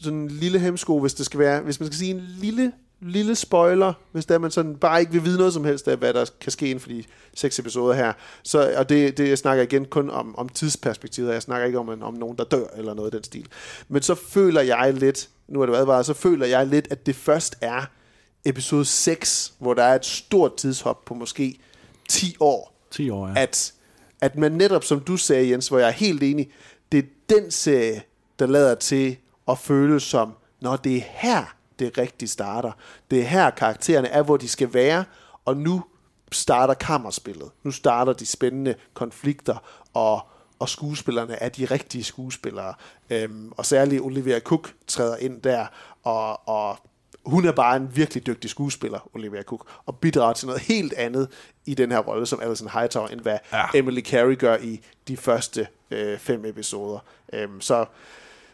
sådan en lille hemsko, hvis det skal være, hvis man skal sige en lille, lille spoiler, hvis der man sådan bare ikke vil vide noget som helst af, hvad der kan ske inden for de seks episoder her. Så, og det, det jeg snakker igen kun om, om tidsperspektivet, jeg snakker ikke om, om nogen, der dør, eller noget af den stil. Men så føler jeg lidt, nu er det advaret, så føler jeg lidt, at det først er episode 6, hvor der er et stort tidshop på måske 10 år. 10 år, ja. At, at man netop, som du sagde, Jens, hvor jeg er helt enig, det er den serie, der lader til og føles som, når det er her, det rigtigt starter. Det er her, karaktererne er, hvor de skal være, og nu starter kammerspillet. Nu starter de spændende konflikter, og, og skuespillerne er de rigtige skuespillere. Øhm, og særligt Olivia Cook træder ind der, og, og hun er bare en virkelig dygtig skuespiller, Olivia Cook, og bidrager til noget helt andet i den her rolle som Alison Hightower, end hvad ja. Emily Carey gør i de første øh, fem episoder. Øhm, så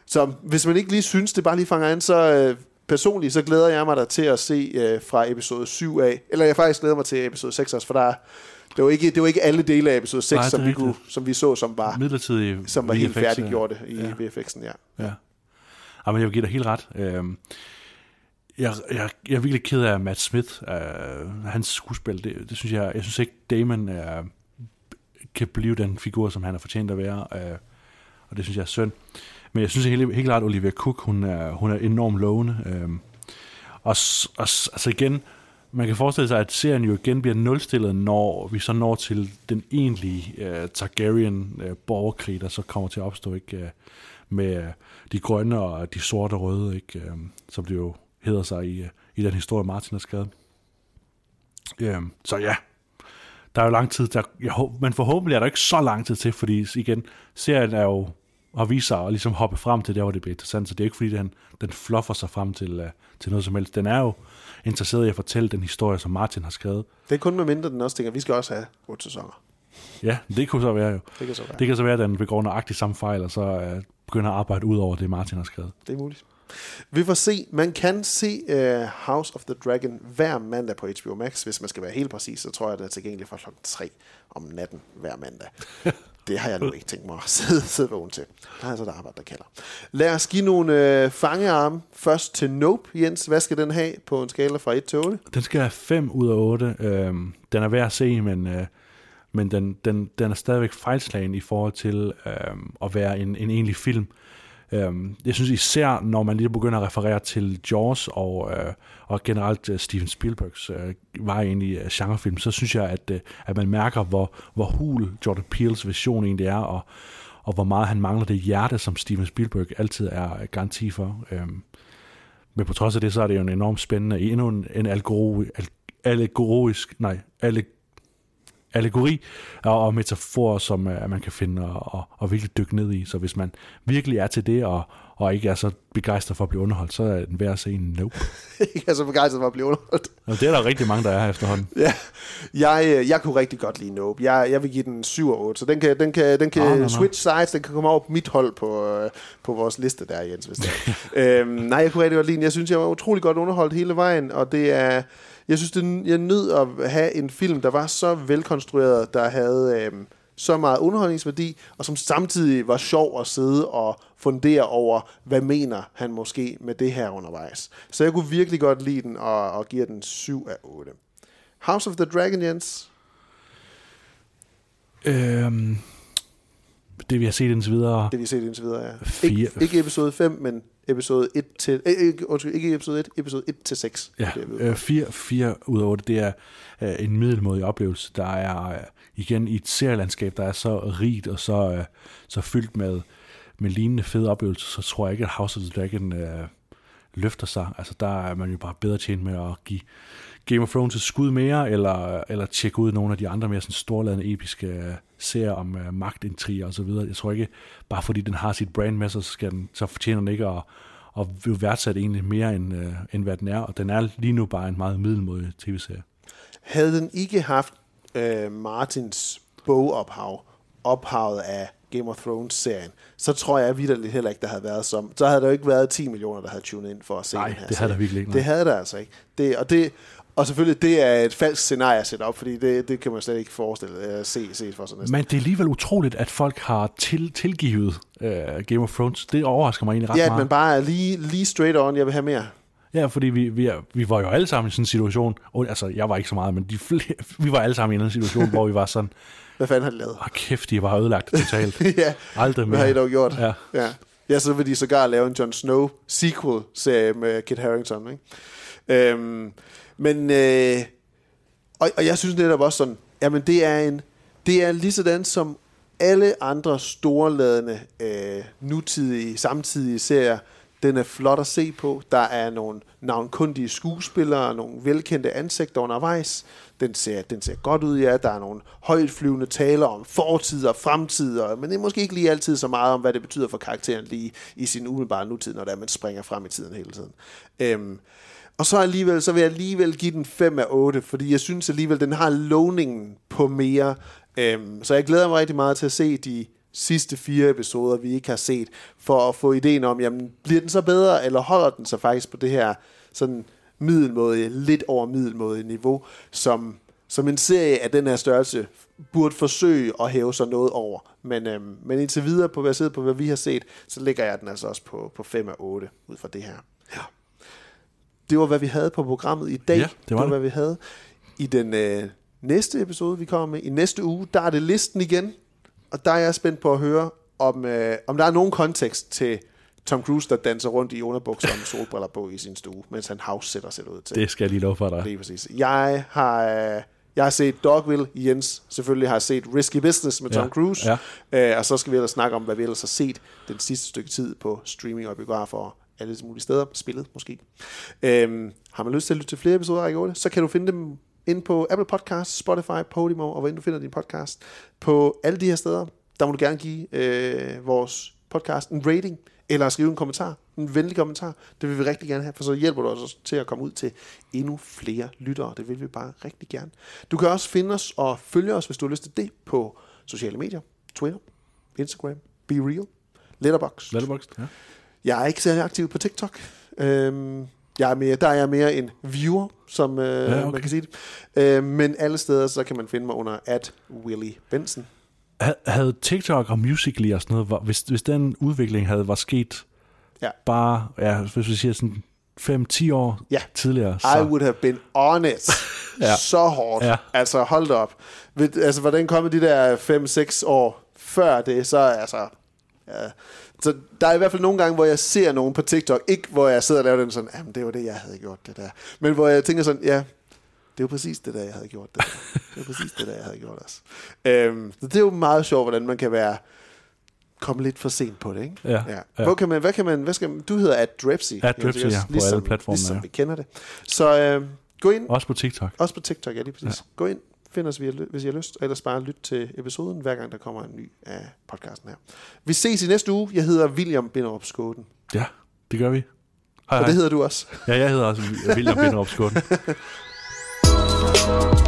så hvis man ikke lige synes, det bare lige fanger an, så øh, personligt, så glæder jeg mig da til at se øh, fra episode 7 af. Eller jeg faktisk glæder mig til episode 6 også, for der det var ikke, det var ikke alle dele af episode 6, Nej, som, vi kunne, som vi så, som var, Midlertidige som var helt færdiggjorte i ja. VFX'en. Ja. ja. Ja, men jeg vil give dig helt ret. Øhm, jeg, jeg, jeg er virkelig ked af Matt Smith. Uh, hans skuespil, det, det synes jeg, jeg synes ikke, Damon uh, kan blive den figur, som han har fortjent at være. Uh, og det synes jeg er synd. Men jeg synes helt, helt klart, at Olivia Cook, hun er, hun er enormt lovende. Øh, og, og altså igen, man kan forestille sig, at serien jo igen bliver nulstillet, når vi så når til den egentlige øh, Targaryen-borgerkrig, øh, der så kommer til at opstå ikke øh, med øh, de grønne og de sorte og røde, ikke, uh, som det jo hedder sig i, i den historie, Martin har skrevet. Øh, så ja, der er jo lang tid, der, jeg, håber- men forhåbentlig er der ikke så lang tid til, fordi igen, serien er jo har vist sig at ligesom hoppe frem til der, hvor det bliver interessant, så det er ikke fordi, den, den fluffer sig frem til, uh, til noget som helst. Den er jo interesseret i at fortælle den historie, som Martin har skrevet. Det er kun med mindre, den også tænker, at vi skal også have otte sæsoner. Ja, det kunne så være jo. Det kan så være. Det kan så være, at den begår nøjagtigt samme fejl, og så uh, begynder at arbejde ud over det, Martin har skrevet. Det er muligt. Vi får se. Man kan se uh, House of the Dragon hver mandag på HBO Max. Hvis man skal være helt præcis, så tror jeg, det er tilgængeligt fra klokken 3 om natten hver mandag. det har jeg nu ikke tænkt mig at sidde, sidde vågen til. Der er altså et arbejde, der kalder. Lad os give nogle øh, fangearme først til Nope, Jens. Hvad skal den have på en skala fra 1 til 8? Den skal have 5 ud af 8. Øhm, den er værd at se, men, øh, men den, den, den er stadigvæk fejlslagen i forhold til øhm, at være en, en egentlig film. Øhm, jeg synes især, når man lige begynder at referere til Jaws og, øh, og generelt øh, Steven Spielbergs øh, vej ind i øh, genrefilm, så synes jeg, at, øh, at man mærker, hvor, hvor hul Jordan Peels vision egentlig er, og, og hvor meget han mangler det hjerte, som Steven Spielberg altid er øh, garanti for. Øhm, men på trods af det, så er det jo en enormt spændende, endnu en, en allegorisk, nej, allegorisk allegori og, og metafor, som uh, man kan finde og, og, og virkelig dykke ned i. Så hvis man virkelig er til det, og, og ikke er så begejstret for at blive underholdt, så er den værd at se en nope. ikke er så begejstret for at blive underholdt. Og det er der rigtig mange, der er her efterhånden. Ja, jeg, øh, jeg kunne rigtig godt lide Nope. Jeg, jeg vil give den 7 og 8, så den kan, den kan, den kan Nå, nå, nå. switch sides, den kan komme over på mit hold på, øh, på vores liste der, Jens. Hvis det øhm, nej, jeg kunne rigtig godt lide den. Jeg synes, jeg var utrolig godt underholdt hele vejen, og det er... Jeg synes, det jeg nød at have en film, der var så velkonstrueret, der havde øh, så meget underholdningsværdi, og som samtidig var sjov at sidde og fundere over, hvad mener han måske med det her undervejs. Så jeg kunne virkelig godt lide den, og, og giver den 7 af 8. House of the Dragon, Jens? Øhm, det vi har set indtil videre. Det vi har set indtil videre, ja. Fire. Ikke, ikke episode 5, men episode 1 til... Ikke, undskyld, ikke episode 1, episode 1 til 6. Ja, øh, 4, 4 ud af 8, det er øh, en middelmodig oplevelse, der er øh, igen i et serielandskab, der er så rigt og så, øh, så fyldt med, med lignende fede oplevelser, så tror jeg ikke, at House of the Dragon øh, løfter sig. Altså der er man jo bare bedre tjent med at give Game of Thrones et skud mere, eller, eller tjekke ud nogle af de andre mere sådan storladende episke øh, serier om øh, magtintriger og så videre. Jeg tror ikke, bare fordi den har sit brand med sig, så, skal den, så fortjener den ikke at, at blive værdsat egentlig mere, end, øh, end hvad den er. Og den er lige nu bare en meget middelmodig tv-serie. Havde den ikke haft øh, Martins bogophav, ophavet af Game of Thrones-serien, så tror jeg vidderligt heller ikke, der havde været som... Så havde der jo ikke været 10 millioner, der havde tunet ind for at se Nej, den her det havde serie. der virkelig ikke, nej. Det havde der altså ikke. Det, og, det, og selvfølgelig, det er et falsk scenarie at sætte op, fordi det, det kan man slet ikke forestille uh, se, se for sig næsten. Men det er alligevel utroligt, at folk har til, tilgivet uh, Game of Thrones. Det overrasker mig egentlig ret ja, meget. man bare er lige, lige straight on, jeg vil have mere. Ja, fordi vi, vi, vi var jo alle sammen i sådan en situation, og, altså jeg var ikke så meget, men de flere, vi var alle sammen i en situation, hvor vi var sådan, Hvad fanden har de lavet? åh kæft, de var ødelagt totalt. ja, Aldrig hvad mere. har I dog gjort? Ja. ja. Ja, så vil de sågar lave en Jon Snow sequel-serie med Kit Harington, ikke? Øhm, men, øh, og, og jeg synes netop også sådan, jamen det er en, det er lige sådan som alle andre storladende, øh, nutidige, samtidige serier, den er flot at se på. Der er nogle navnkundige skuespillere, nogle velkendte ansigter undervejs. Den ser, den ser godt ud, ja. Der er nogle højtflyvende taler om fortid og fremtid, og- men det er måske ikke lige altid så meget om, hvad det betyder for karakteren lige i sin umiddelbare nutid, når det er, man springer frem i tiden hele tiden. Øhm, og så alligevel, så vil jeg alligevel give den 5 af 8, fordi jeg synes alligevel, den har lovningen på mere. Øhm, så jeg glæder mig rigtig meget til at se de sidste fire episoder, vi ikke har set, for at få ideen om, jamen, bliver den så bedre, eller holder den sig faktisk på det her sådan middelmåde, lidt over middelmåde niveau, som, som en serie af den her størrelse burde forsøge at hæve sig noget over. Men, øhm, men indtil videre, på, baseret på hvad vi har set, så ligger jeg den altså også på, på 5 af 8 ud fra det her. Ja. Det var, hvad vi havde på programmet i dag. Ja, det var det, var det. hvad vi havde. I den øh, næste episode, vi kommer med, i næste uge, der er det listen igen. Og der er jeg spændt på at høre, om, øh, om der er nogen kontekst til Tom Cruise, der danser rundt i underbukser og med solbriller på i sin stue, mens han house sætter sig ud til. Det skal jeg lige love for dig. Lige præcis. Jeg har, øh, jeg har set Dogville, Jens selvfølgelig har set Risky Business med Tom Ja, Cruise, ja. øh, og så skal vi ellers snakke om, hvad vi ellers har set den sidste stykke tid på streaming og biografer og alle mulige steder, spillet måske. Øhm, har man lyst til at lytte til flere episoder af Række så kan du finde dem ind på Apple Podcasts, Spotify, Podimo, og hvor end du finder din podcast. På alle de her steder, der må du gerne give øh, vores podcast en rating, eller skrive en kommentar, en venlig kommentar. Det vil vi rigtig gerne have, for så hjælper du os til at komme ud til endnu flere lyttere. Det vil vi bare rigtig gerne. Du kan også finde os og følge os, hvis du har lyst til det, på sociale medier. Twitter, Instagram, BeReal, Letterboxd. Letterboxd, ja. Jeg er ikke særlig aktiv på TikTok. Øhm, jeg er mere, der er jeg mere en viewer, som øh, Ja, okay. man kan sige det. Øh, men alle steder, så kan man finde mig under at Willy Benson. Ha- Havde TikTok og Musical.ly og sådan noget, var- hvis, hvis den udvikling havde var sket Ja. bare, ja, hvis vi siger sådan 5-10 år Ja. tidligere, I would have been on it. Ja. Så hårdt. Ja. Altså, hold op. Altså, hvordan kom de der 5-6 år før det, så altså... Ja. Så der er i hvert fald nogle gange, hvor jeg ser nogen på TikTok, ikke hvor jeg sidder og laver den sådan, jamen det var det, jeg havde gjort det der. Men hvor jeg tænker sådan, ja, det var præcis det der, jeg havde gjort det der. Det var præcis det der, jeg havde gjort også. Øhm, så det er jo meget sjovt, hvordan man kan være komme lidt for sent på det, ikke? Ja, ja. Hvor kan man, hvad kan man, hvad skal man, du hedder Adrepsy. Adrepsy, ja, på alle platforme, Ligesom ja. vi kender det. Så øh, gå ind, Også på TikTok. også på TikTok, ja lige præcis. Ja. Gå ind, Find os, hvis I har lyst, og ellers bare lyt til episoden, hver gang der kommer en ny af podcasten her. Vi ses i næste uge. Jeg hedder William Binderup Skåden. Ja, det gør vi. Hej, og det hedder du også. Ja, jeg hedder også William Binderup Skåden.